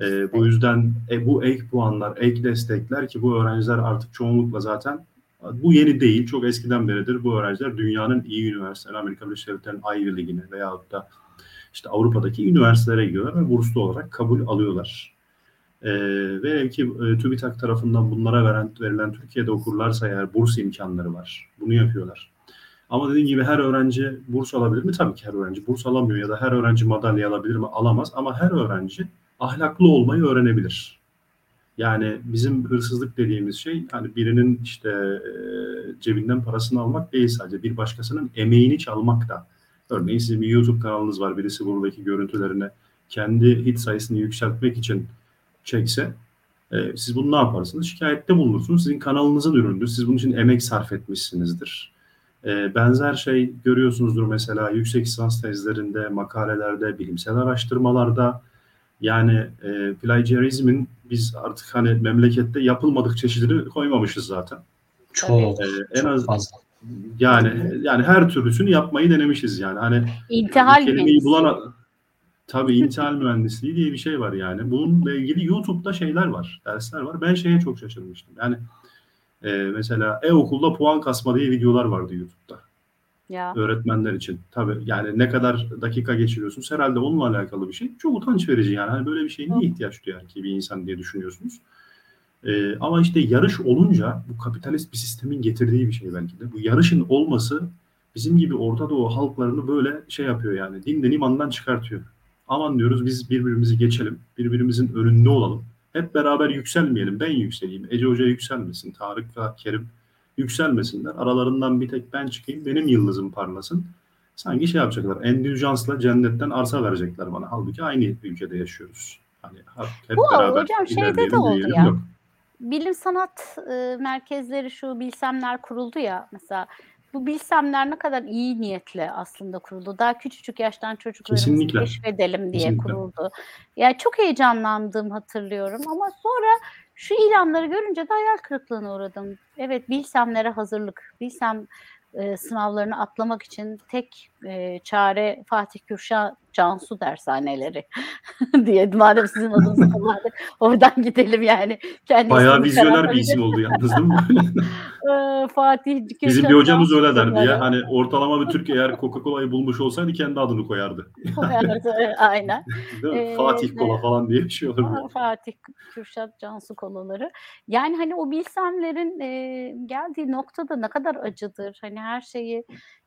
E, bu yüzden e, bu ek puanlar, ek destekler ki bu öğrenciler artık çoğunlukla zaten bu yeni değil, çok eskiden beridir bu öğrenciler dünyanın iyi üniversiteleri, Amerika Birleşik Devletleri'nin Ivy League'ine veyahut da işte Avrupa'daki üniversitelere gidiyorlar ve burslu olarak kabul alıyorlar. Ee, ve ki e, TÜBİTAK tarafından bunlara veren, verilen Türkiye'de okurlarsa eğer burs imkanları var. Bunu yapıyorlar. Ama dediğim gibi her öğrenci burs alabilir mi? Tabii ki her öğrenci burs alamıyor ya da her öğrenci madalya alabilir mi? Alamaz ama her öğrenci ahlaklı olmayı öğrenebilir. Yani bizim hırsızlık dediğimiz şey hani birinin işte e, cebinden parasını almak değil sadece bir başkasının emeğini çalmak da. Örneğin sizin bir YouTube kanalınız var. Birisi buradaki görüntülerine kendi hit sayısını yükseltmek için çekse e, siz bunu ne yaparsınız? Şikayette bulunursunuz. Sizin kanalınızın ürünüdür. Siz bunun için emek sarf etmişsinizdir. E, benzer şey görüyorsunuzdur mesela yüksek lisans tezlerinde, makalelerde, bilimsel araştırmalarda. Yani e, plagiarizmin biz artık hani memlekette yapılmadık çeşidini koymamışız zaten. Çok, E, en çok az fazla. yani yani her türlüsünü yapmayı denemişiz yani. Hani İntihal kelimeyi bulan Tabii intihal mühendisliği diye bir şey var yani. Bununla ilgili YouTube'da şeyler var, dersler var. Ben şeye çok şaşırmıştım. Yani e, mesela e-okulda puan kasma diye videolar vardı YouTube'da Ya. öğretmenler için. Tabii yani ne kadar dakika geçiriyorsunuz herhalde onunla alakalı bir şey. Çok utanç verici yani. Hani böyle bir şeye niye ihtiyaç duyar ki bir insan diye düşünüyorsunuz. E, ama işte yarış olunca bu kapitalist bir sistemin getirdiği bir şey belki de. Bu yarışın olması bizim gibi Orta Doğu halklarını böyle şey yapıyor yani. Dinden imandan çıkartıyor. Aman diyoruz biz birbirimizi geçelim. Birbirimizin önünde olalım. Hep beraber yükselmeyelim. Ben yükseleyim. Ece Hoca yükselmesin. Tarık ve Kerim yükselmesinler. Aralarından bir tek ben çıkayım. Benim yıldızım parlasın. Sanki şey yapacaklar. Endüljansla cennetten arsa verecekler bana. Halbuki aynı ülkede yaşıyoruz. Hani hep Bu beraber hocam şeyde de oldu ya. yok. bilim sanat e, merkezleri şu bilsemler kuruldu ya mesela bu bilsemler ne kadar iyi niyetle aslında kuruldu. Daha küçücük yaştan çocuklarımızı Kesinlikle. keşfedelim diye Kesinlikle. kuruldu. Yani çok heyecanlandım hatırlıyorum ama sonra şu ilanları görünce de hayal kırıklığına uğradım. Evet bilsemlere hazırlık, bilsem e, sınavlarını atlamak için tek e, çare Fatih Kürşat Cansu dershaneleri diye madem sizin adınızı kullandık oradan gidelim yani. Kendi Bayağı vizyoner bir isim oldu yalnız değil mi? Ee, Fatih Bizim Kürşat bir hocamız Cansu öyle derdi ya. Hani ortalama bir Türk eğer Coca-Cola'yı bulmuş olsaydı kendi adını koyardı. koyardı, Aynen. Ee, Fatih Kola falan diye bir şey olur. Fatih Kürşat Cansu kolaları. Yani hani o bilsemlerin e, geldiği noktada ne kadar acıdır. Hani her şeyi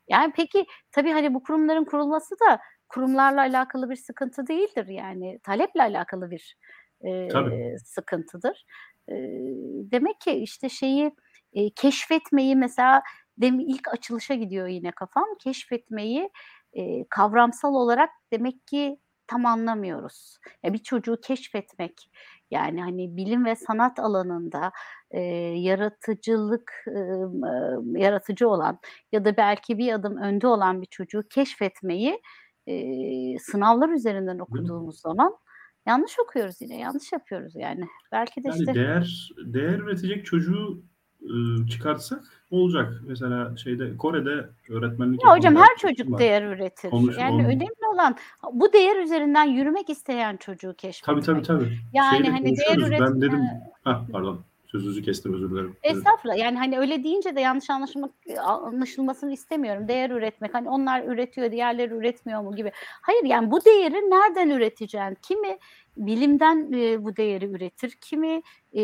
yani peki tabii hani bu kurumların kurulması da kurumlarla alakalı bir sıkıntı değildir. Yani taleple alakalı bir e, Tabii. sıkıntıdır. E, demek ki işte şeyi e, keşfetmeyi mesela dem ilk açılışa gidiyor yine kafam. Keşfetmeyi e, kavramsal olarak demek ki tam anlamıyoruz. Ya bir çocuğu keşfetmek yani hani bilim ve sanat alanında e, yaratıcılık e, yaratıcı olan ya da belki bir adım önde olan bir çocuğu keşfetmeyi e, sınavlar üzerinden okuduğumuz zaman yanlış okuyoruz yine yanlış yapıyoruz yani. Belki de Yani işte değer değer üretecek çocuğu çıkartsak olacak. Mesela şeyde Kore'de öğretmenlik Ya hocam her çocuk var. değer üretir. Konuş- yani onu- önemli olan bu değer üzerinden yürümek isteyen çocuğu Tabii keşfetmek. tabii tabii. Yani Şeyde hani değer konuşuyoruz. Ben dedim ha pardon sözünüzü kestim özür dilerim. Estağfurullah. Yani hani öyle deyince de yanlış anlaşılmak anlaşılmasını istemiyorum. Değer üretmek. Hani onlar üretiyor, diğerleri üretmiyor mu gibi. Hayır yani bu değeri nereden üreteceksin? Kimi bilimden e, bu değeri üretir, kimi e,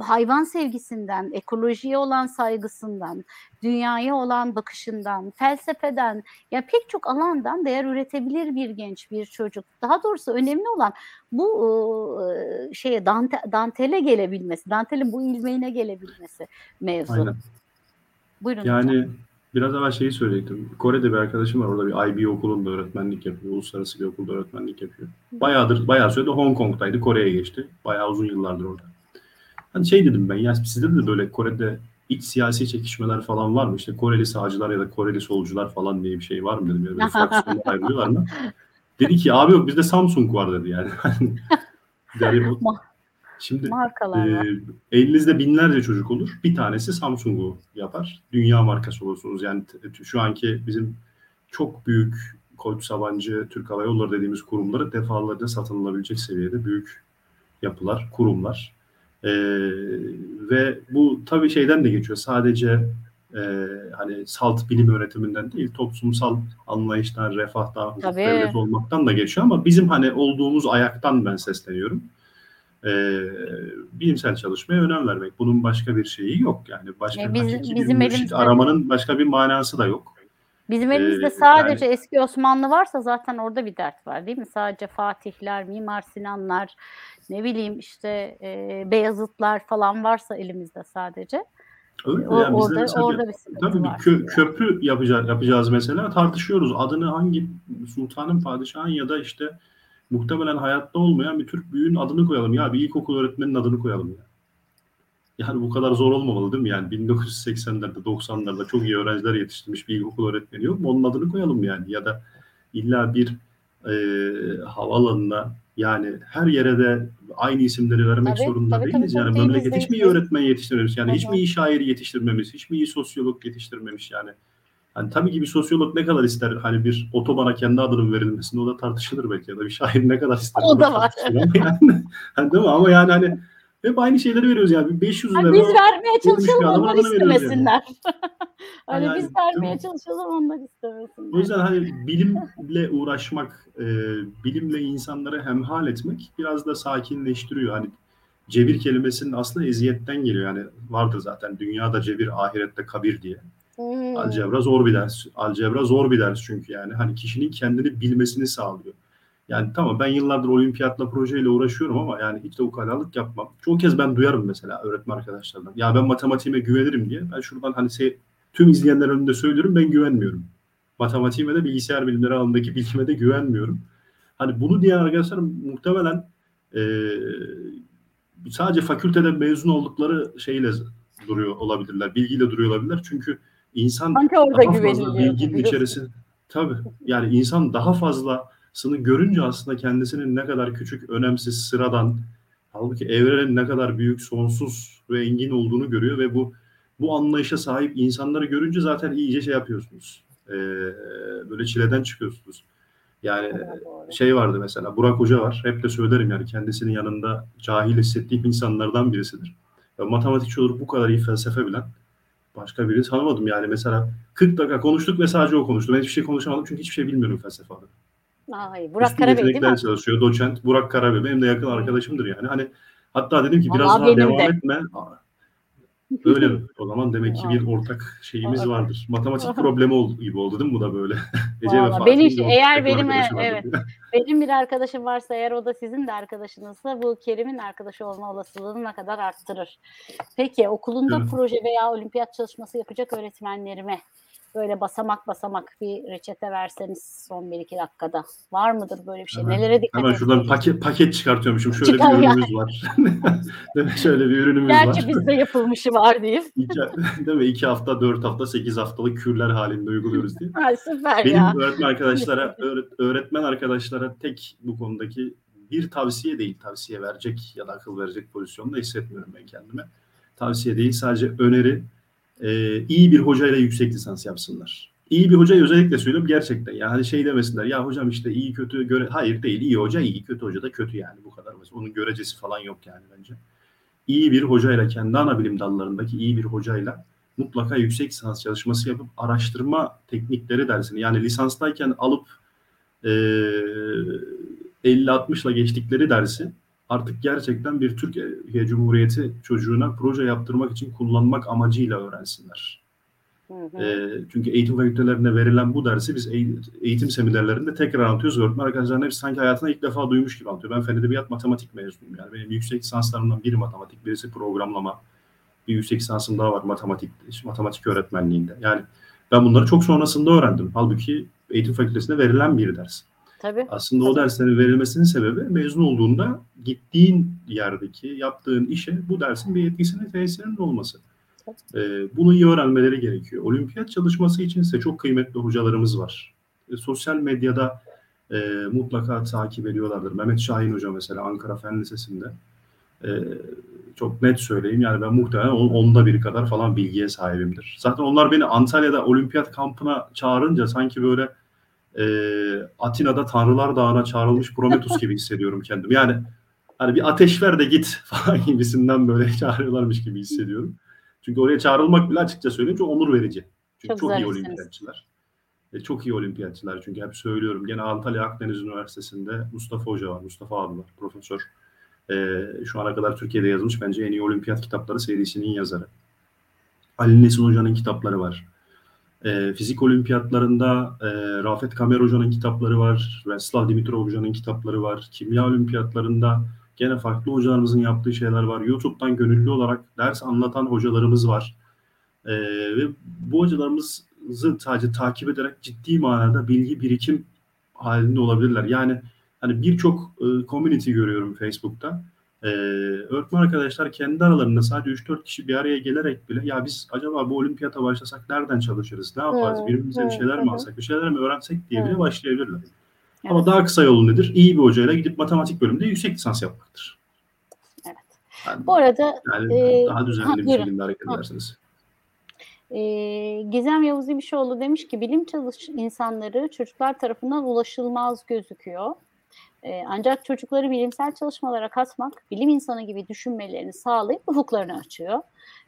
hayvan sevgisinden, ekolojiye olan saygısından, dünyaya olan bakışından, felsefeden, ya pek çok alandan değer üretebilir bir genç, bir çocuk. Daha doğrusu önemli olan bu e, şeye dante, dantele gelebilmesi, dantelin bu ilmeğine gelebilmesi mevzu. Aynen. Buyurun hocam. Yani biraz evvel şeyi söyleyecektim. Kore'de bir arkadaşım var. Orada bir IB okulunda öğretmenlik yapıyor. Uluslararası bir okulda öğretmenlik yapıyor. Bayağıdır, bayağı sürede Hong Kong'daydı. Kore'ye geçti. Bayağı uzun yıllardır orada. Hani şey dedim ben ya sizde de böyle Kore'de iç siyasi çekişmeler falan var mı? İşte Koreli sağcılar ya da Koreli solcular falan diye bir şey var mı dedim. Ya böyle fraksiyonlar ayrılıyorlar mı? Dedi ki abi yok bizde Samsung var dedi yani. yani şimdi Markalar var. ee, elinizde binlerce çocuk olur. Bir tanesi Samsung'u yapar. Dünya markası olursunuz. Yani şu anki bizim çok büyük Koç Sabancı, Türk Hava Yolları dediğimiz kurumları defalarca satın alabilecek seviyede büyük yapılar, kurumlar. Ee, ve bu tabii şeyden de geçiyor. Sadece e, hani salt bilim öğretiminden değil, toplumsal anlayıştan, refahtan, Tabii. devlet olmaktan da geçiyor ama bizim hani olduğumuz ayaktan ben sesleniyorum e, bilimsel çalışmaya önem vermek. Bunun başka bir şeyi yok. Yani başka Ya biz- hakiki bizim bir elimizde- aramanın başka bir manası da yok. Bizim elimizde Ee, sadece eski Osmanlı varsa zaten orada bir dert var değil mi? Sadece Fatihler, Mimar Sinanlar, ne bileyim işte e, Beyazıtlar falan varsa elimizde sadece. Öyle O- yani orada mesela- orada bir Tabii bir kö- köprü yapacağız, yapacağız mesela tartışıyoruz. Adını hangi sultanın, padişahın ya da işte muhtemelen hayatta olmayan bir Türk büyüğün adını koyalım. Ya bir ilkokul öğretmeninin adını koyalım ya. Yani bu kadar zor olmamalı değil mi? Yani 1980'lerde, 90'larda çok iyi öğrenciler yetiştirmiş bir ilkokul öğretmeni yok mu? Onun adını koyalım yani. Ya da illa bir e, havaalanına yani her yere de aynı isimleri vermek Tabii, zorunda tabii, değiliz. tabii, yani memleket hiç mi iyi öğretmen yetiştirmemiş? Yani hiç Hı mi iyi şair yetiştirmemiş? Hiç mi iyi sosyolog yetiştirmemiş? Yani Hani tabii ki bir sosyolog ne kadar ister hani bir otobana kendi adının verilmesini o da tartışılır belki ya da bir şair ne kadar ister. O da var. Yani, hani değil mi? Ama yani hani hep aynı şeyleri veriyoruz yani. 500 lira. Hani biz vermeye çalışalım onlar adını veriyoruz istemesinler. hani Yani, biz değil vermeye çalışalım onlar istemesinler. O yüzden hani bilimle uğraşmak, e, bilimle insanları hemhal etmek biraz da sakinleştiriyor. Hani cebir kelimesinin aslında eziyetten geliyor. Yani vardır zaten dünyada cebir, ahirette kabir diye. Hmm. Algebra zor bir ders. Algebra zor bir ders çünkü yani. Hani kişinin kendini bilmesini sağlıyor. Yani tamam ben yıllardır olimpiyatla projeyle uğraşıyorum ama yani hiç de ukalalık yapmam. Çoğu kez ben duyarım mesela öğretmen arkadaşlardan. Ya ben matematiğime güvenirim diye. Ben şuradan hani se- tüm izleyenler önünde söylüyorum ben güvenmiyorum. Matematiğime de bilgisayar bilimleri alanındaki bilgime de güvenmiyorum. Hani bunu diyen arkadaşlar muhtemelen eee, sadece fakültede mezun oldukları şeyle duruyor olabilirler. Bilgiyle duruyor olabilirler. Çünkü insan Sanki orada daha fazla bilginin içerisinde tabii yani insan daha fazlasını görünce aslında kendisinin ne kadar küçük, önemsiz, sıradan halbuki evrenin ne kadar büyük, sonsuz ve engin olduğunu görüyor ve bu bu anlayışa sahip insanları görünce zaten iyice şey yapıyorsunuz. Ee, böyle çileden çıkıyorsunuz. Yani şey vardı mesela Burak Hoca var. Hep de söylerim yani kendisinin yanında cahil hissettiğim insanlardan birisidir. Ya, matematikçi olup bu kadar iyi felsefe bilen başka birini tanımadım yani mesela 40 dakika konuştuk ve sadece o konuştu. Ben hiçbir şey konuşamadım çünkü hiçbir şey bilmiyorum felsefe adına. Ay, Burak Üstün Karabey değil mi? çalışıyor. Doçent Burak Karabey. Benim de yakın arkadaşımdır yani. Hani hatta dedim ki biraz Vallahi daha devam de. etme. Öyle mi? O zaman demek ki bir ortak şeyimiz vardır. Matematik problemi oldu, gibi oldu değil mi bu da böyle? Ece ve Vallahi Fatih'in beni bir işte- eğer benim, evet. Benim bir arkadaşım varsa eğer o da sizin de arkadaşınızsa bu Kerim'in arkadaşı olma olasılığını ne kadar arttırır. Peki okulunda Evet. proje veya olimpiyat çalışması yapacak öğretmenlerime böyle basamak basamak bir reçete verseniz son 1-2 dakikada. Var mıdır böyle bir şey? Hemen- Nelere dikkat Hemen şuradan etmeliyiz? paket paket çıkartıyormuşum. Şöyle Çıkar bir ürünümüz var. Demek şöyle bir ürünümüz Gerçi var. bizde yapılmışı var diyeyim. İki, değil mi? İki hafta, dört hafta, sekiz haftalık kürler halinde uyguluyoruz diye. Ay süper Benim ya. öğretmen arkadaşlara, öğret- öğretmen arkadaşlara tek bu konudaki bir tavsiye değil, tavsiye verecek ya da akıl verecek pozisyonda hissetmiyorum ben kendime. Tavsiye değil, sadece öneri. Ee, iyi bir hocayla yüksek lisans yapsınlar. İyi bir hocayı özellikle söylüyorum gerçekten. Yani hani şey demesinler ya hocam işte iyi kötü göre hayır değil iyi hoca iyi kötü hoca da kötü yani bu kadar basit. Onun görecesi falan yok yani bence. İyi bir hocayla kendi ana bilim dallarındaki iyi bir hocayla mutlaka yüksek lisans çalışması yapıp araştırma teknikleri dersini yani lisanstayken alıp e, 50-60'la geçtikleri dersi artık gerçekten bir Türkiye Cumhuriyeti çocuğuna proje yaptırmak için kullanmak amacıyla öğrensinler. Hı hı. E, çünkü eğitim fakültelerinde verilen bu dersi biz eğ- eğitim seminerlerinde tekrar anlatıyoruz. Öğretmen arkadaşların hepsi sanki hayatında ilk defa duymuş gibi anlatıyor. Ben fen edebiyat matematik mezunuyum. Yani benim yüksek lisanslarımdan biri matematik, birisi programlama. Bir yüksek lisansım daha var matematik, matematik öğretmenliğinde. Yani ben bunları çok sonrasında öğrendim. Halbuki eğitim fakültesinde verilen bir ders. Tabii. Aslında o Tabii. derslerin verilmesinin sebebi mezun olduğunda gittiğin yerdeki yaptığın işe bu dersin bir etkisinin tesirinin olması. Ee, bunu iyi öğrenmeleri gerekiyor. Olimpiyat çalışması için ise çok kıymetli hocalarımız var. E, sosyal medyada e, mutlaka takip ediyorlardır. Mehmet Şahin Hoca mesela Ankara Fen Lisesi'nde. E, çok net söyleyeyim yani ben muhtemelen onun onda biri kadar falan bilgiye sahibimdir. Zaten onlar beni Antalya'da olimpiyat kampına çağırınca sanki böyle e, Atina'da Tanrılar Dağı'na çağrılmış Prometheus gibi hissediyorum kendimi. Yani hani bir ateş ver de git falan gibisinden böyle çağırıyorlarmış gibi hissediyorum. Çünkü oraya çağrılmak bile açıkça söyleyeyim çok onur verici. Çünkü Çok çok, iyi zarifsiniz. olimpiyatçılar. E, çok iyi olimpiyatçılar çünkü hep söylüyorum. Gene Antalya Akdeniz Üniversitesi'nde Mustafa Hoca var. Mustafa abi var. Profesör. E, şu ana kadar Türkiye'de yazılmış bence en iyi olimpiyat kitapları serisinin yazarı. Ali Nesin Hoca'nın kitapları var. E, fizik olimpiyatlarında e, Rafet Kamer Hoca'nın kitapları var. Veslav Dimitrov Hoca'nın kitapları var. Kimya olimpiyatlarında gene farklı hocalarımızın yaptığı şeyler var. YouTube'dan gönüllü olarak ders anlatan hocalarımız var. E, ve bu hocalarımızı sadece takip ederek ciddi manada bilgi birikim halinde olabilirler. Yani hani birçok e, community görüyorum Facebook'ta. Ee, öğretmen arkadaşlar kendi aralarında sadece 3-4 kişi bir araya gelerek bile ya biz acaba bu olimpiyata başlasak nereden çalışırız, ne yaparız, Hı, birbirimize bir hı, şeyler hı. mi alsak, bir şeyler mi öğrensek diye bile başlayabilirler. Evet. Ama daha kısa yolu nedir? İyi bir hocayla gidip matematik bölümünde yüksek lisans yapmaktır. Evet. Yani, Bu arada yani e, daha düzenli ha, bir şekilde hareket Ha. edersiniz. Ee, Gizem Yavuz İbişoğlu demiş ki bilim çalış insanları çocuklar tarafından ulaşılmaz gözüküyor. Ee, ancak çocukları bilimsel çalışmalara katmak, bilim insanı gibi düşünmelerini sağlayıp ufuklarını açıyor.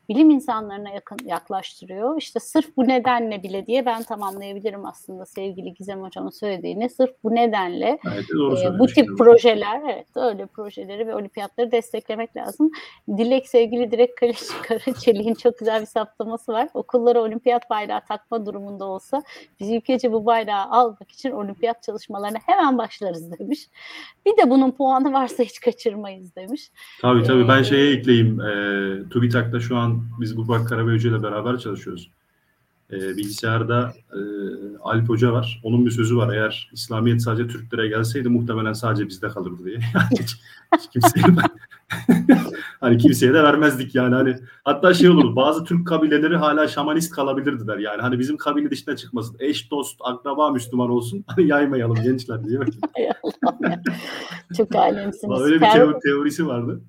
Bilim insanlarına yakın yaklaştırıyor. İşte sırf bu nedenle bile diye ben tamamlayabilirim aslında sevgili Gizem Hocam'ın söylediğini. Sırf bu nedenle ee, söylemiş. bu tip projeler, evet öyle projeleri ve olimpiyatları desteklemek lazım. Dilek sevgili Dilek Karaç- Karaçelik'in çok güzel bir saptaması var. Okullara olimpiyat bayrağı takma durumunda olsa biz ülkece bu bayrağı almak için olimpiyat çalışmalarına hemen başlarız demiş. Bir de bunun puanı varsa hiç kaçırmayız demiş. Tabii tabii ben Ee, şeye ekleyeyim. E, TÜBİTAK'ta şu an biz Gubak Karabey Hoca ile beraber çalışıyoruz. E, bilgisayarda e, Alp Hoca var. Onun bir sözü var. Eğer İslamiyet sadece Türklere gelseydi muhtemelen sadece bizde kalırdı diye. Hiç, hiç kimseye hani kimseye de vermezdik yani. Hani hatta şey olur bazı Türk kabileleri hala şamanist kalabilirdi der. Yani hani bizim kabile dışına çıkmasın. Eş, dost, akraba Müslüman olsun. Hani yaymayalım gençler diye. Çok alemsiniz. Öyle bir teorisi vardı.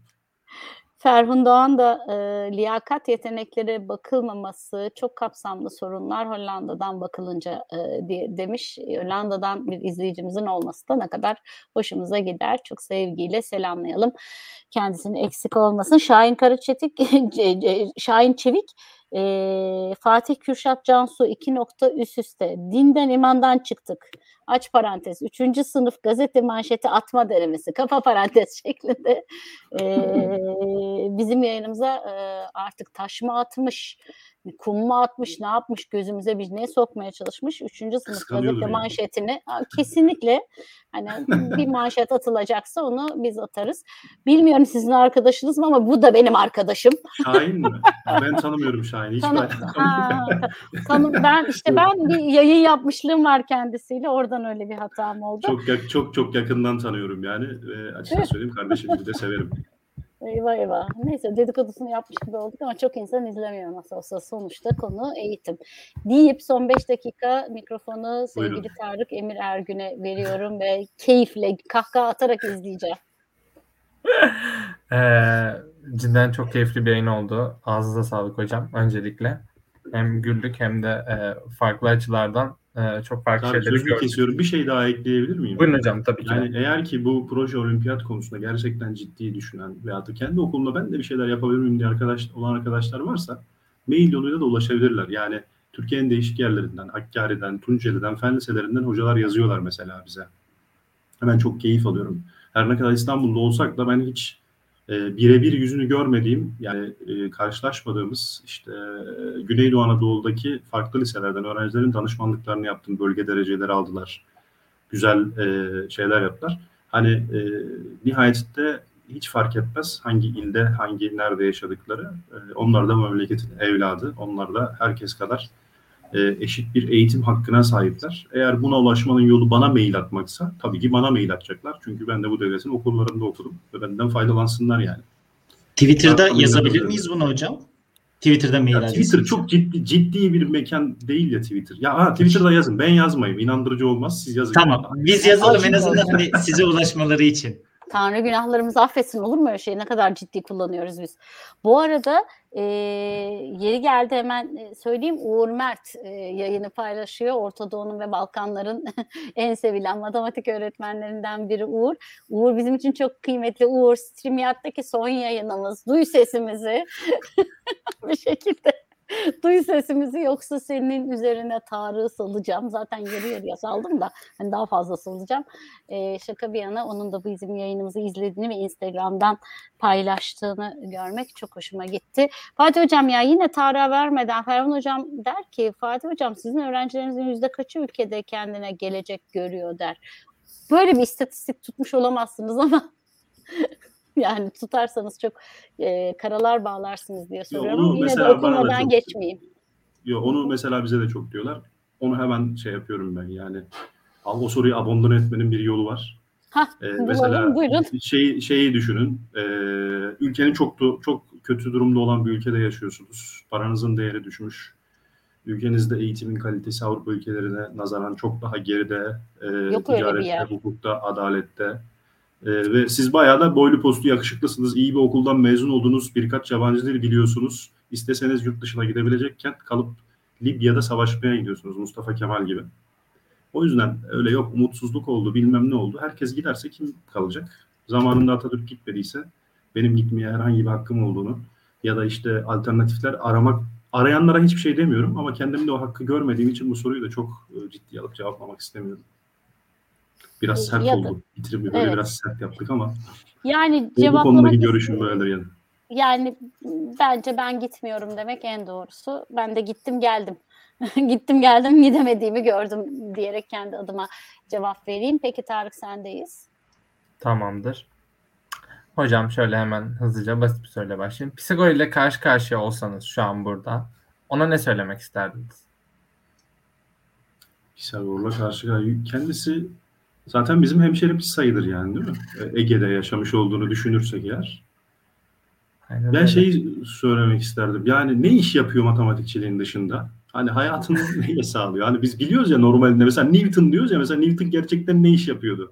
Ferhun Doğan da e, liyakat yeteneklere bakılmaması çok kapsamlı sorunlar Hollanda'dan bakılınca e, diye demiş. Hollanda'dan bir izleyicimizin olması da ne kadar hoşumuza gider. Çok sevgiyle selamlayalım. Kendisini eksik olmasın. Şahin Karaçetik, Şahin Çevik, e, Fatih Kürşat Cansu iki nokta üst üste. Dinden imandan çıktık. Aç parantez. Üçüncü sınıf gazete manşeti atma denemesi. Kafa parantez şeklinde Eee, bizim yayınımıza eee, artık taş mı atmış, kum mu atmış, ne yapmış gözümüze bir ne sokmaya çalışmış. Üçüncü sınıf Kıskanıyordur gazete yani. manşetini kesinlikle hani bir manşet atılacaksa onu biz atarız. Bilmiyorum sizin arkadaşınız mı ama bu da benim arkadaşım. Şahin mi? Ben tanımıyorum Şahin'i. Hiç Tanı- alakam yok. Ha, tanı- ben işte ben bir yayın yapmışlığım var kendisiyle. Oradan öyle bir hatam oldu. Çok çok çok yakından tanıyorum yani. Ve açıkça söyleyeyim kardeşim gibi de severim. Eyvah eyvah. Neyse dedikodusunu yapmış gibi olduk ama çok insan izlemiyor nasıl olsa. Sonuçta konu eğitim. Deyip son 5 dakika mikrofonu sevgili Buyurun. Tarık Emir Ergün'e veriyorum ve keyifle kahkaha atarak izleyeceğim. Ee, cidden çok keyifli bir yayın oldu. Ağzınıza sağlık hocam öncelikle. Hem güldük hem de e, farklı açılardan e, çok farklı Abi şeyleri gördük. kesiyorum. Bir şey daha ekleyebilir miyim? Buyurun hocam tabii ki. Yani eğer ki bu proje olimpiyat konusunda gerçekten ciddi düşünen veya da kendi okulumda ben de bir şeyler yapabilir miyim diye arkadaş, olan arkadaşlar varsa mail yoluyla da ulaşabilirler. Yani Türkiye'nin değişik yerlerinden, Hakkari'den, Tunceli'den, fen liselerinden hocalar yazıyorlar mesela bize. Hemen çok keyif alıyorum. Her ne kadar İstanbul'da olsak da ben hiç e, birebir yüzünü görmediğim yani e, karşılaşmadığımız işte e, Güneydoğu Anadolu'daki farklı liselerden öğrencilerin danışmanlıklarını yaptım. Bölge dereceleri aldılar. Güzel e, şeyler yaptılar. Hani e, nihayetinde hiç fark etmez hangi ilde, hangi nerede yaşadıkları. E, onlar da memleketin evladı. Onlar da herkes kadar e, eşit bir eğitim hakkına sahipler. Eğer buna ulaşmanın yolu bana mail atmaksa tabii ki bana mail atacaklar. Çünkü ben de bu devletin okullarında okudum ve benden faydalansınlar yani. Twitter'da Tamam, yazabilir miyiz bunu hocam? Twitter'da mail Ya adresimiz. Twitter çok ciddi ciddi bir mekan değil ya Twitter. Ya ha, Twitter'da yazın. Ben yazmayayım. İnandırıcı olmaz. Siz yazın. Tamam. Biz yazalım en azından hani size ulaşmaları için. Tanrı günahlarımızı affetsin olur mu öyle şey? Ne kadar ciddi kullanıyoruz biz. Bu arada e, yeri geldi hemen e, söyleyeyim Uğur Mert e, yayını paylaşıyor. Orta Doğu'nun ve Balkanların en sevilen matematik öğretmenlerinden biri Uğur. Uğur bizim için çok kıymetli. Uğur StreamYard'daki son yayınımız. Duy sesimizi bir şekilde. Duy sesimizi yoksa senin üzerine Tarık'ı salacağım. Zaten yarı yarıya saldım da hani daha fazla salacağım. Ee, şaka bir yana onun da bizim yayınımızı izlediğini ve Instagram'dan paylaştığını görmek çok hoşuma gitti. Fatih Hocam ya yine Tarık'a vermeden Ferhan Hocam der ki Fatih Hocam sizin öğrencilerinizin yüzde kaçı ülkede kendine gelecek görüyor der. Böyle bir istatistik tutmuş olamazsınız ama yani tutarsanız çok e, karalar bağlarsınız diye soruyorum. Ama Yine de okumadan çok- geçmeyeyim. Yo, onu mesela bize de çok diyorlar. Onu hemen şey yapıyorum ben yani. Al o soruyu abandon etmenin bir yolu var. Hah, Ee, mesela buyurun. şey şeyi düşünün. Ee, ülkenin çok çok kötü durumda olan bir ülkede yaşıyorsunuz. Paranızın değeri düşmüş. Ülkenizde eğitimin kalitesi Avrupa ülkelerine nazaran çok daha geride. Ee, Yok öyle bir yer. ticarette, hukukta, adalette. Ee, ve siz bayağı da boylu postu yakışıklısınız. iyi bir okuldan mezun oldunuz. Birkaç yabancı dil biliyorsunuz. isteseniz yurt dışına gidebilecekken kalıp Libya'da savaşmaya gidiyorsunuz Mustafa Kemal gibi. O yüzden öyle yok umutsuzluk oldu bilmem ne oldu. Herkes giderse kim kalacak? Zamanında Atatürk gitmediyse benim gitmeye herhangi bir hakkım olduğunu ya da işte alternatifler aramak arayanlara hiçbir şey demiyorum ama kendimde o hakkı görmediğim için bu soruyu da çok e, ciddiye alıp cevaplamak istemiyorum. Biraz sert Ya da- oldu. Bitirimi böyle Evet. biraz sert yaptık ama Yani bu, bu cevaplamak konudaki görüşüm böyledir yani. Yani bence ben gitmiyorum demek en doğrusu. Ben de gittim geldim. gittim geldim gidemediğimi gördüm diyerek kendi adıma cevap vereyim. Peki Tarık sendeyiz. Tamamdır. Hocam şöyle hemen hızlıca basit bir soruyla başlayayım. Pisagor ile karşı karşıya olsanız şu an burada ona ne söylemek isterdiniz? Pisagor'la karşı karşıya. Kendisi zaten bizim hemşerimiz sayılır yani değil mi? E, Ege'de yaşamış olduğunu düşünürsek eğer. Aynen Ben öyle. şeyi söylemek isterdim. Yani ne iş yapıyor matematikçiliğin dışında? Hani hayatını neyle sağlıyor? Hani biz biliyoruz ya normalinde mesela Newton diyoruz ya mesela Newton gerçekten ne iş yapıyordu?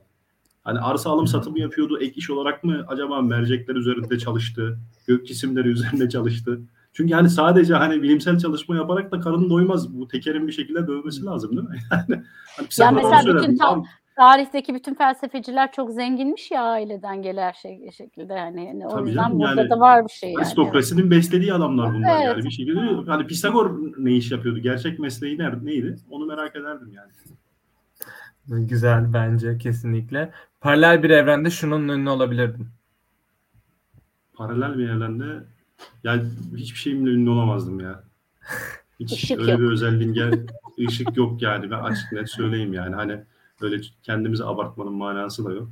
Hani arsa alım satımı yapıyordu. Ek iş olarak mı acaba mercekler üzerinde çalıştı? Gök cisimleri üzerinde çalıştı? Çünkü hani sadece hani bilimsel çalışma yaparak da karın doymaz. Bu tekerin bir şekilde dövmesi lazım değil mi? Yani, hani Pisagor'a mesela bütün tam- Tarihteki bütün felsefeciler çok zenginmiş ya aileden gelen şey, şekilde yani, yani o yüzden canım, burada yani da var bir şey yani. Aristokrasinin beslediği adamlar bunlar Evet. yani bir şekilde. Hani Pisagor ne iş yapıyordu? Gerçek mesleği nerede, neydi? Onu merak ederdim yani. Güzel bence kesinlikle. Paralel bir evrende şunun ünlü olabilirdin. Paralel bir evrende yani hiçbir şeyimle ünlü olamazdım ya. Hiç Işık öyle yok. bir özelliğim gel ışık yok yani ben açık net söyleyeyim yani hani öyle kendimizi abartmanın manası da yok.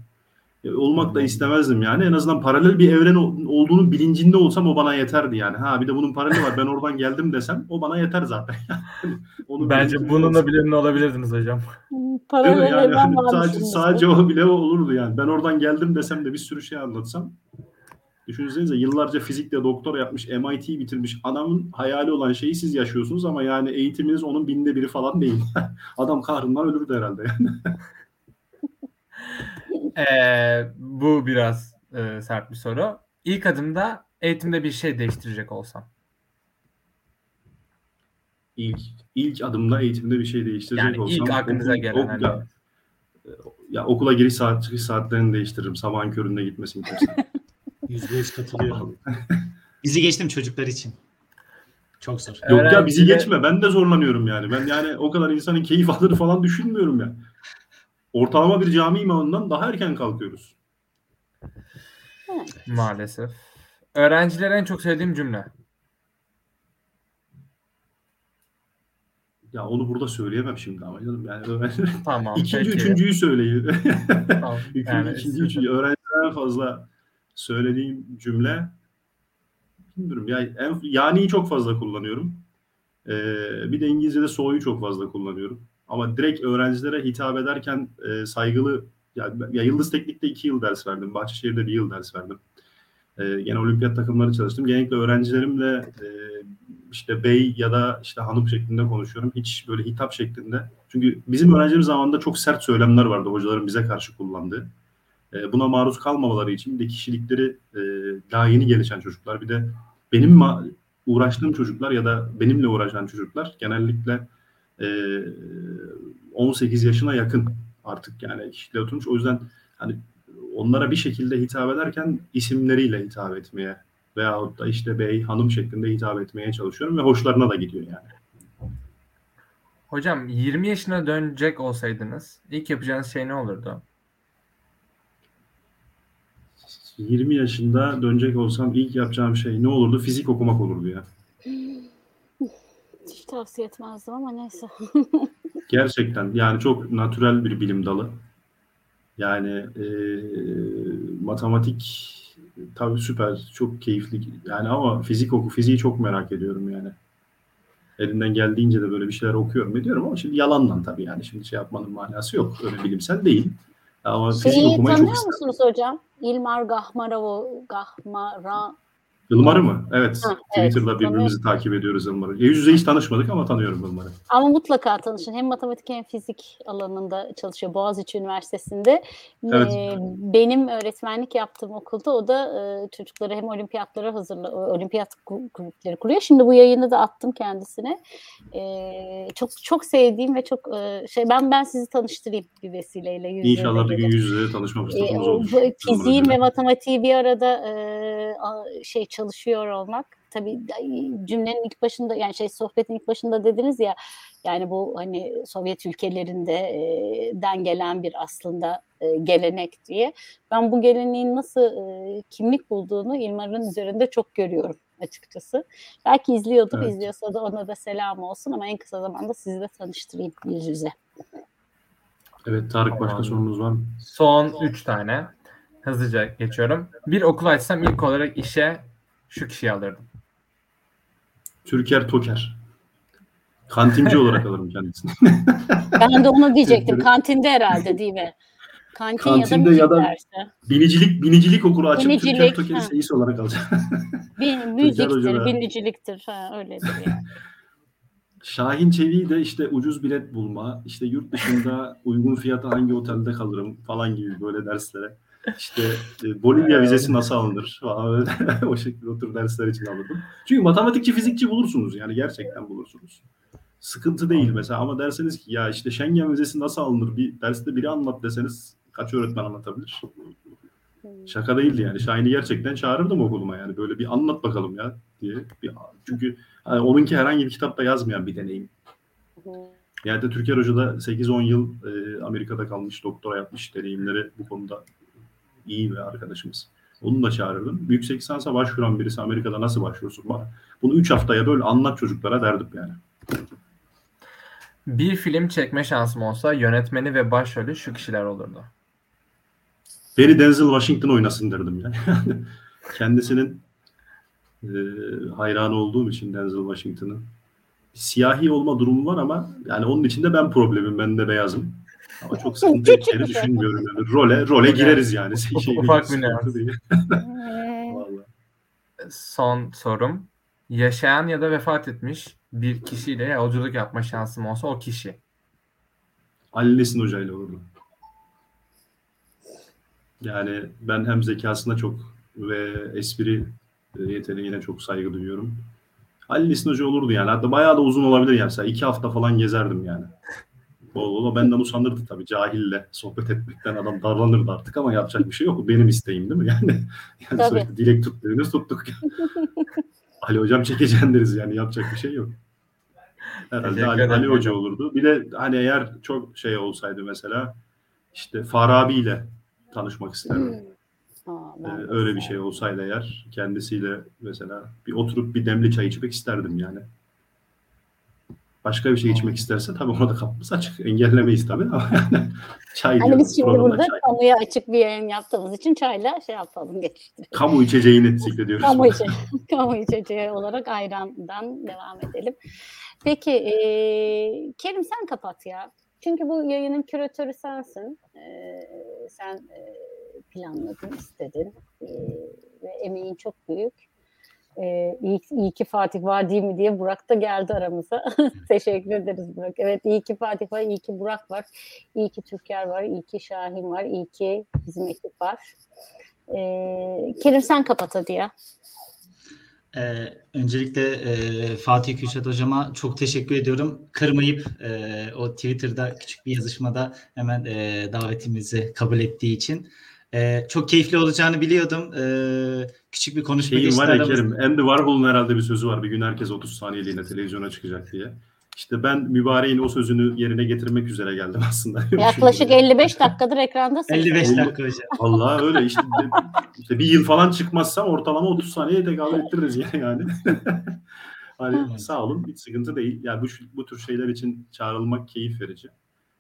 E, olmak da istemezdim yani en azından paralel bir evren ol- olduğunu bilincinde olsam o bana yeterdi yani. Ha bir de bunun paraleli var ben oradan geldim desem o bana yeter zaten. Onu Bence bununla ünlü olabilirdiniz hocam. Hmm? Paralel Yani evren hani varmış sadece, sadece o bile olurdu yani. Ben oradan geldim desem de bir sürü şey anlatsam. Düşünsenize yıllarca fizikle doktora yapmış, MIT bitirmiş adamın hayali olan şeyi siz yaşıyorsunuz ama yani eğitiminiz onun binde biri falan değil. Adam kahrından ölürdü herhalde yani. Ee, bu biraz e, sert bir soru. İlk adımda eğitimde bir şey değiştirecek olsam. İlk, ilk adımda eğitimde bir şey değiştirecek Yani ilk olsam. aklınıza okul- gelen ok- hani. ya, okula giriş saat çıkış saatlerini değiştiririm. Sabahın köründe gitmesini kimse. %100 katılıyorum. Bizi geçtim çocuklar için. Çok zor. Yok ya bizi geçme. Ben de zorlanıyorum yani. Ben yani o kadar insanın keyif alır falan düşünmüyorum ya. Ortalama bir cami imamından daha erken kalkıyoruz. Maalesef. Öğrencilere en çok sevdiğim cümle. Ya onu burada söyleyemem şimdi ama canım. Yani öğrenci- Tamam. ikinci, peki. üçüncüyü söyleyin. Tamam. ikinci, Yani ikinci, üçüncü. Öğrencilere en fazla söylediğim cümle bilmiyorum. Ya en, yani'yi çok fazla kullanıyorum. Ee, bir de İngilizce'de so'yu çok fazla kullanıyorum. Ama direkt öğrencilere hitap ederken e, saygılı ya, ya Yıldız Teknik'te iki yıl ders verdim. Bahçeşehir'de bir yıl ders verdim. Ee, yine olimpiyat takımları çalıştım. Genellikle öğrencilerimle e, işte bey ya da işte hanım şeklinde konuşuyorum. Hiç böyle hitap şeklinde. Çünkü bizim öğrencilerimiz zamanında çok sert söylemler vardı hocaların bize karşı kullandığı. E, buna maruz kalmamaları için bir de kişilikleri e, daha yeni gelişen çocuklar. Bir de benim uğraştığım çocuklar ya da benimle uğraşan çocuklar genellikle e, 18 yaşına yakın artık yani kişiliğe oturmuş. O yüzden hani onlara bir şekilde hitap ederken isimleriyle hitap etmeye veyahut da işte bey, hanım şeklinde hitap etmeye çalışıyorum ve hoşlarına da gidiyor yani. Hocam 20 yaşına dönecek olsaydınız ilk yapacağınız şey ne olurdu? 20 yaşında dönecek olsam ilk yapacağım şey ne olurdu? Fizik okumak olurdu ya. Hiç tavsiye etmezdim ama neyse. Gerçekten yani çok natürel bir bilim dalı. Yani e, matematik tabii süper, çok keyifli yani ama fizik oku, fiziği çok merak ediyorum yani. Elimden geldiğince de böyle bir şeyler okuyorum ediyorum ama şimdi yalandan tabii yani şimdi şey yapmanın manası yok. Öyle bilimsel değil. Ama Şeyi tanıyor musunuz hocam? İlmar Gahmarovo, Gahmara, Ilmar'ı mı? Evet. Ha, evet, Twitter'da birbirimizi takip ediyoruz Ilmar'ı. Yüz yüze hiç tanışmadık ama tanıyorum Ilmar'ı. Ama mutlaka tanışın. Hem matematik hem fizik alanında çalışıyor Boğaziçi Üniversitesi'nde. Evet. Ee, benim öğretmenlik yaptığım okulda o da e, çocukları hem olimpiyatlara hazırla, olimpiyat ku- kulüpleri kuruyor. Şimdi bu yayını da attım kendisine. Ee, çok çok sevdiğim ve çok e, şey ben ben sizi tanıştırayım bir vesileyle. yüz İnşallah bir gün yüz yüze tanışma Ee, fırsatımız olur. Ilmar fiziğin ve matematiği bir arada e, şey çalışıyor olmak tabii cümlenin ilk başında yani şey sohbetin ilk başında dediniz ya yani bu hani Sovyet ülkelerinde e, den gelen bir aslında e, gelenek diye ben bu geleneğin nasıl e, kimlik bulduğunu İlmar'ın üzerinde çok görüyorum açıkçası. Belki izliyordur, Evet. izliyorsa da ona da selam olsun ama en kısa zamanda sizi de tanıştırayım yüz yüze. Evet Tarık başka Tamam. sorunuz var mı? Son 3 tane. Hızlıca geçiyorum. Bir okul açsam ilk olarak işe şu kişiyi alırdım. Türker Toker. Kantinci olarak alırım kendisini. Ben de onu diyecektim. Kantinde herhalde değil mi? Kantin Kantinde ya da müzik ya da- dersi. Binicilik binicilik okulu açıp Binicilik, Türker Toker'i ha. seyis olarak alacağım. Bir, müziktir, biniciliktir. Ha, öyledir yani. Şahin Çevik'i de işte ucuz bilet bulma, işte yurt dışında uygun fiyata hangi otelde kalırım falan gibi böyle derslere. İşte e, Bolivya vizesi nasıl alınır falan o şekilde otur dersler için alırdım. Çünkü matematikçi, fizikçi bulursunuz yani gerçekten bulursunuz. Sıkıntı değil mesela ama derseniz ki ya işte Schengen vizesi nasıl alınır bir derste biri anlat deseniz kaç öğretmen anlatabilir? Şaka değildi yani. Şahin'i gerçekten çağırırdım okuluma yani. Böyle bir anlat bakalım ya diye. Bir, çünkü hani onunki herhangi bir kitapta yazmayan bir deneyim. Yani de Türker Hoca da 8-10 yıl e, Amerika'da kalmış, doktora yapmış deneyimleri bu konuda iyi bir arkadaşımız. Onu da çağırırdım. Yüksek lisansa başvuran birisi Amerika'da nasıl başvursun bana? Bunu 3 haftaya böyle anlat çocuklara derdim yani. Bir film çekme şansım olsa yönetmeni ve başrolü şu kişiler olurdu. Beni Denzel Washington oynasın derdim yani. Kendisinin e, hayranı olduğum için Denzel Washington'ın siyahi olma durumu var ama yani onun için de ben problemim. Ben de beyazım. Ama çok sıkıntı edeceğini bir şey. düşünmüyorum. Yani. Role, role gireriz yani. Şey Ufak bir. Son sorum. Yaşayan ya da vefat etmiş bir kişiyle yolculuk yapma şansım olsa o kişi. Ali Nesin Hoca ile olurdu. Yani ben hem zekasına çok ve espri yeteneğine çok saygı duyuyorum. Ali Nesin Hoca olurdu yani. Hatta bayağı da uzun olabilir yani. Mesela iki hafta falan gezerdim yani. O, o da benden usanırdı tabii. Cahille sohbet etmekten adam darlanırdı artık ama yapacak bir şey yok. Benim isteğim değil mi? Yani, yani Tabii. sonuçta dilek tut dediniz tuttuk. Ali hocam çekeceğim deriz yani yapacak bir şey yok. Herhalde Ali, Ali Hoca hocam. olurdu. Bir de hani eğer çok şey olsaydı mesela işte Farabi ile tanışmak isterdim. Aa, Ee, öyle bir şey olsaydı eğer kendisiyle mesela bir oturup bir demli çay içmek isterdim yani. Başka bir şey içmek isterse tabii ona da kapımız açık. Engellemeyiz tabii ama yani çay Hani diyorum, biz şimdi burada çay. kamuya açık bir yayın yaptığımız için çayla şey yapalım geçiştirelim. Kamu içeceğini zikrediyoruz. Kamu, içe kamu içeceği olarak ayrandan devam edelim. Peki e, Kerim sen kapat ya. Çünkü bu yayının küratörü sensin. E, sen e, planladın, istedin. E, ve emeğin çok büyük. E, iyi, iyi ki Fatih var değil mi diye Burak da geldi aramıza. Teşekkür ederiz Burak. Evet iyi ki Fatih var, iyi ki Burak var, iyi ki Türker var, iyi ki Şahin var, iyi ki bizim ekip var. E, Kerim sen kapat hadi ya. Ee, öncelikle e, Fatih Kürşat hocama çok teşekkür ediyorum. Kırmayıp e, o Twitter'da küçük bir yazışmada hemen e, davetimizi kabul ettiği için. E, çok keyifli olacağını biliyordum. E, küçük bir konuşma geçti var ya. Kerim, Andy Warhol'un herhalde bir sözü var. Bir gün herkes 30 saniyeliğine televizyona çıkacak diye. İşte ben mübareğin o sözünü yerine getirmek üzere geldim aslında. Yaklaşık 55 dakikadır ekrandasın. 55 Oldu. dakika hocam. Vallahi öyle işte, işte bir yıl falan çıkmazsam ortalama 30 saniyeye tekabül ettiririz yani. yani. hani sağ olun hiç sıkıntı değil. Yani bu, bu tür şeyler için çağrılmak keyif verici.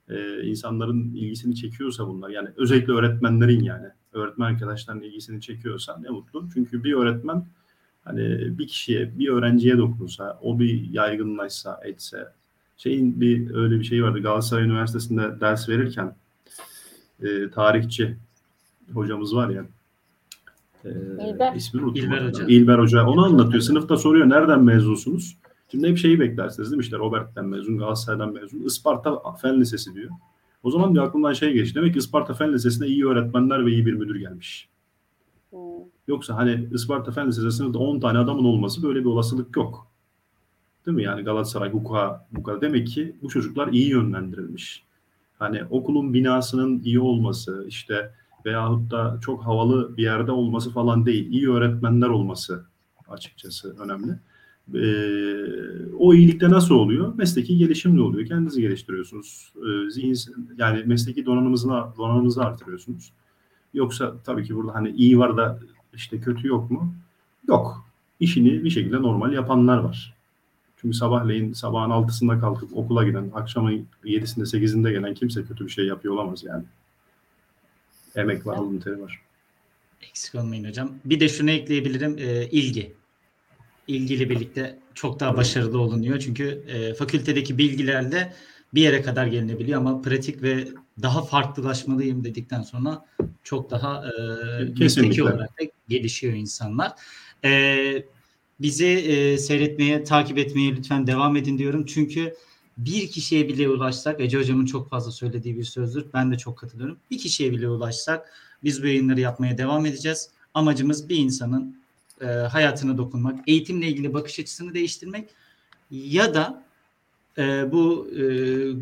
Ee, insanların ilgisini çekiyorsa bunlar yani özellikle öğretmenlerin yani öğretmen arkadaşların ilgisini çekiyorsa ne mutlu. Çünkü bir öğretmen hani bir kişiye bir öğrenciye dokunsa o bir yaygınlaşsa etse şeyin bir öyle bir şey vardı Galatasaray Üniversitesi'nde ders verirken e, tarihçi hocamız var ya Ee, İlber. ismini unuttum. İlber. Hoca. İlber Hoca. Onu anlatıyor. Sınıfta soruyor nereden mezunsunuz? Şimdi hep şeyi beklersiniz değil mi? İşte Robert'ten mezun, Galatasaray'dan mezun. Isparta Fen Lisesi diyor. O zaman bir aklımdan şey geçti. Demek ki Isparta Fen Lisesi'ne iyi öğretmenler ve iyi bir müdür gelmiş. Hmm. Yoksa hani Isparta Fen Lisesi sınıfta 10 tane adamın olması böyle bir olasılık yok. Değil mi? Yani Galatasaray, Hukuka, kadar. Demek ki bu çocuklar iyi yönlendirilmiş. Hani okulun binasının iyi olması işte veyahut da çok havalı bir yerde olması falan değil. İyi öğretmenler olması açıkçası önemli. Ee, o iyilikte nasıl oluyor? Mesleki gelişimle oluyor. Kendinizi geliştiriyorsunuz. Ee, zihin, yani mesleki donanımınızı, donanımınızı artırıyorsunuz. Yoksa tabii ki burada hani iyi var da işte kötü yok mu? Yok. İşini bir şekilde normal yapanlar var. Çünkü sabahleyin sabahın altısında kalkıp okula giden, akşamın yedisinde sekizinde gelen kimse kötü bir şey yapıyor olamaz yani. Emek var, alın teri var. Eksik olmayın hocam. Bir de şunu ekleyebilirim. e, ilgi. İlgiyle birlikte çok daha başarılı olunuyor. Çünkü e, fakültedeki bilgilerle bir yere kadar gelinebiliyor ama pratik ve daha farklılaşmalıyım dedikten sonra çok daha e, mesleki olarak da gelişiyor insanlar. E, bizi e, seyretmeye, takip etmeye lütfen devam edin diyorum. Çünkü bir kişiye bile ulaşsak, Ece Hocam'ın çok fazla söylediği bir sözdür. Ben de çok katılıyorum. Bir kişiye bile ulaşsak biz bu yayınları yapmaya devam edeceğiz. Amacımız bir insanın e, hayatına dokunmak, eğitimle ilgili bakış açısını değiştirmek ya da e, bu e,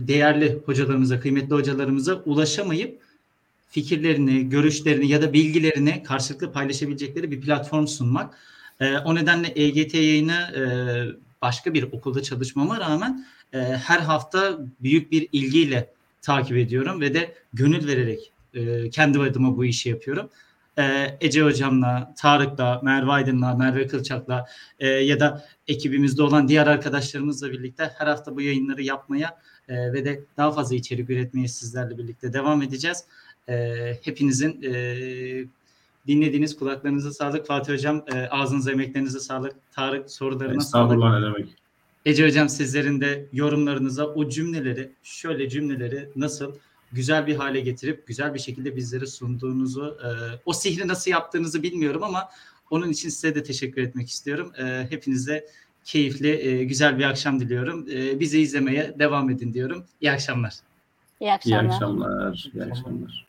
değerli hocalarımıza, kıymetli hocalarımıza ulaşamayıp fikirlerini, görüşlerini ya da bilgilerini karşılıklı paylaşabilecekleri bir platform sunmak. E, o nedenle EGT yayını e, başka bir okulda çalışmama rağmen e, her hafta büyük bir ilgiyle takip ediyorum ve de gönül vererek e, kendi adıma bu işi yapıyorum. E, Ece Hocam'la, Tarık'la, Merve Aydın'la, Merve Kılçak'la e, ya da ekibimizde olan diğer arkadaşlarımızla birlikte her hafta bu yayınları yapmaya e, ve de daha fazla içerik üretmeye sizlerle birlikte devam edeceğiz. E, hepinizin e, dinlediğiniz kulaklarınıza sağlık. Fatih Hocam e, ağzınıza emeklerinize sağlık. Tarık sorularına sağlık. Estağfurullah ne demek. Ece Hocam sizlerin de yorumlarınıza o cümleleri, şöyle cümleleri nasıl güzel bir hale getirip güzel bir şekilde bizlere sunduğunuzu, e, o sihri nasıl yaptığınızı bilmiyorum ama onun için size de teşekkür etmek istiyorum. E, hepinize keyifli, e, güzel bir akşam diliyorum. E, bizi izlemeye devam edin diyorum. İyi akşamlar. İyi İyi akşamlar. akşamlar. İyi akşamlar.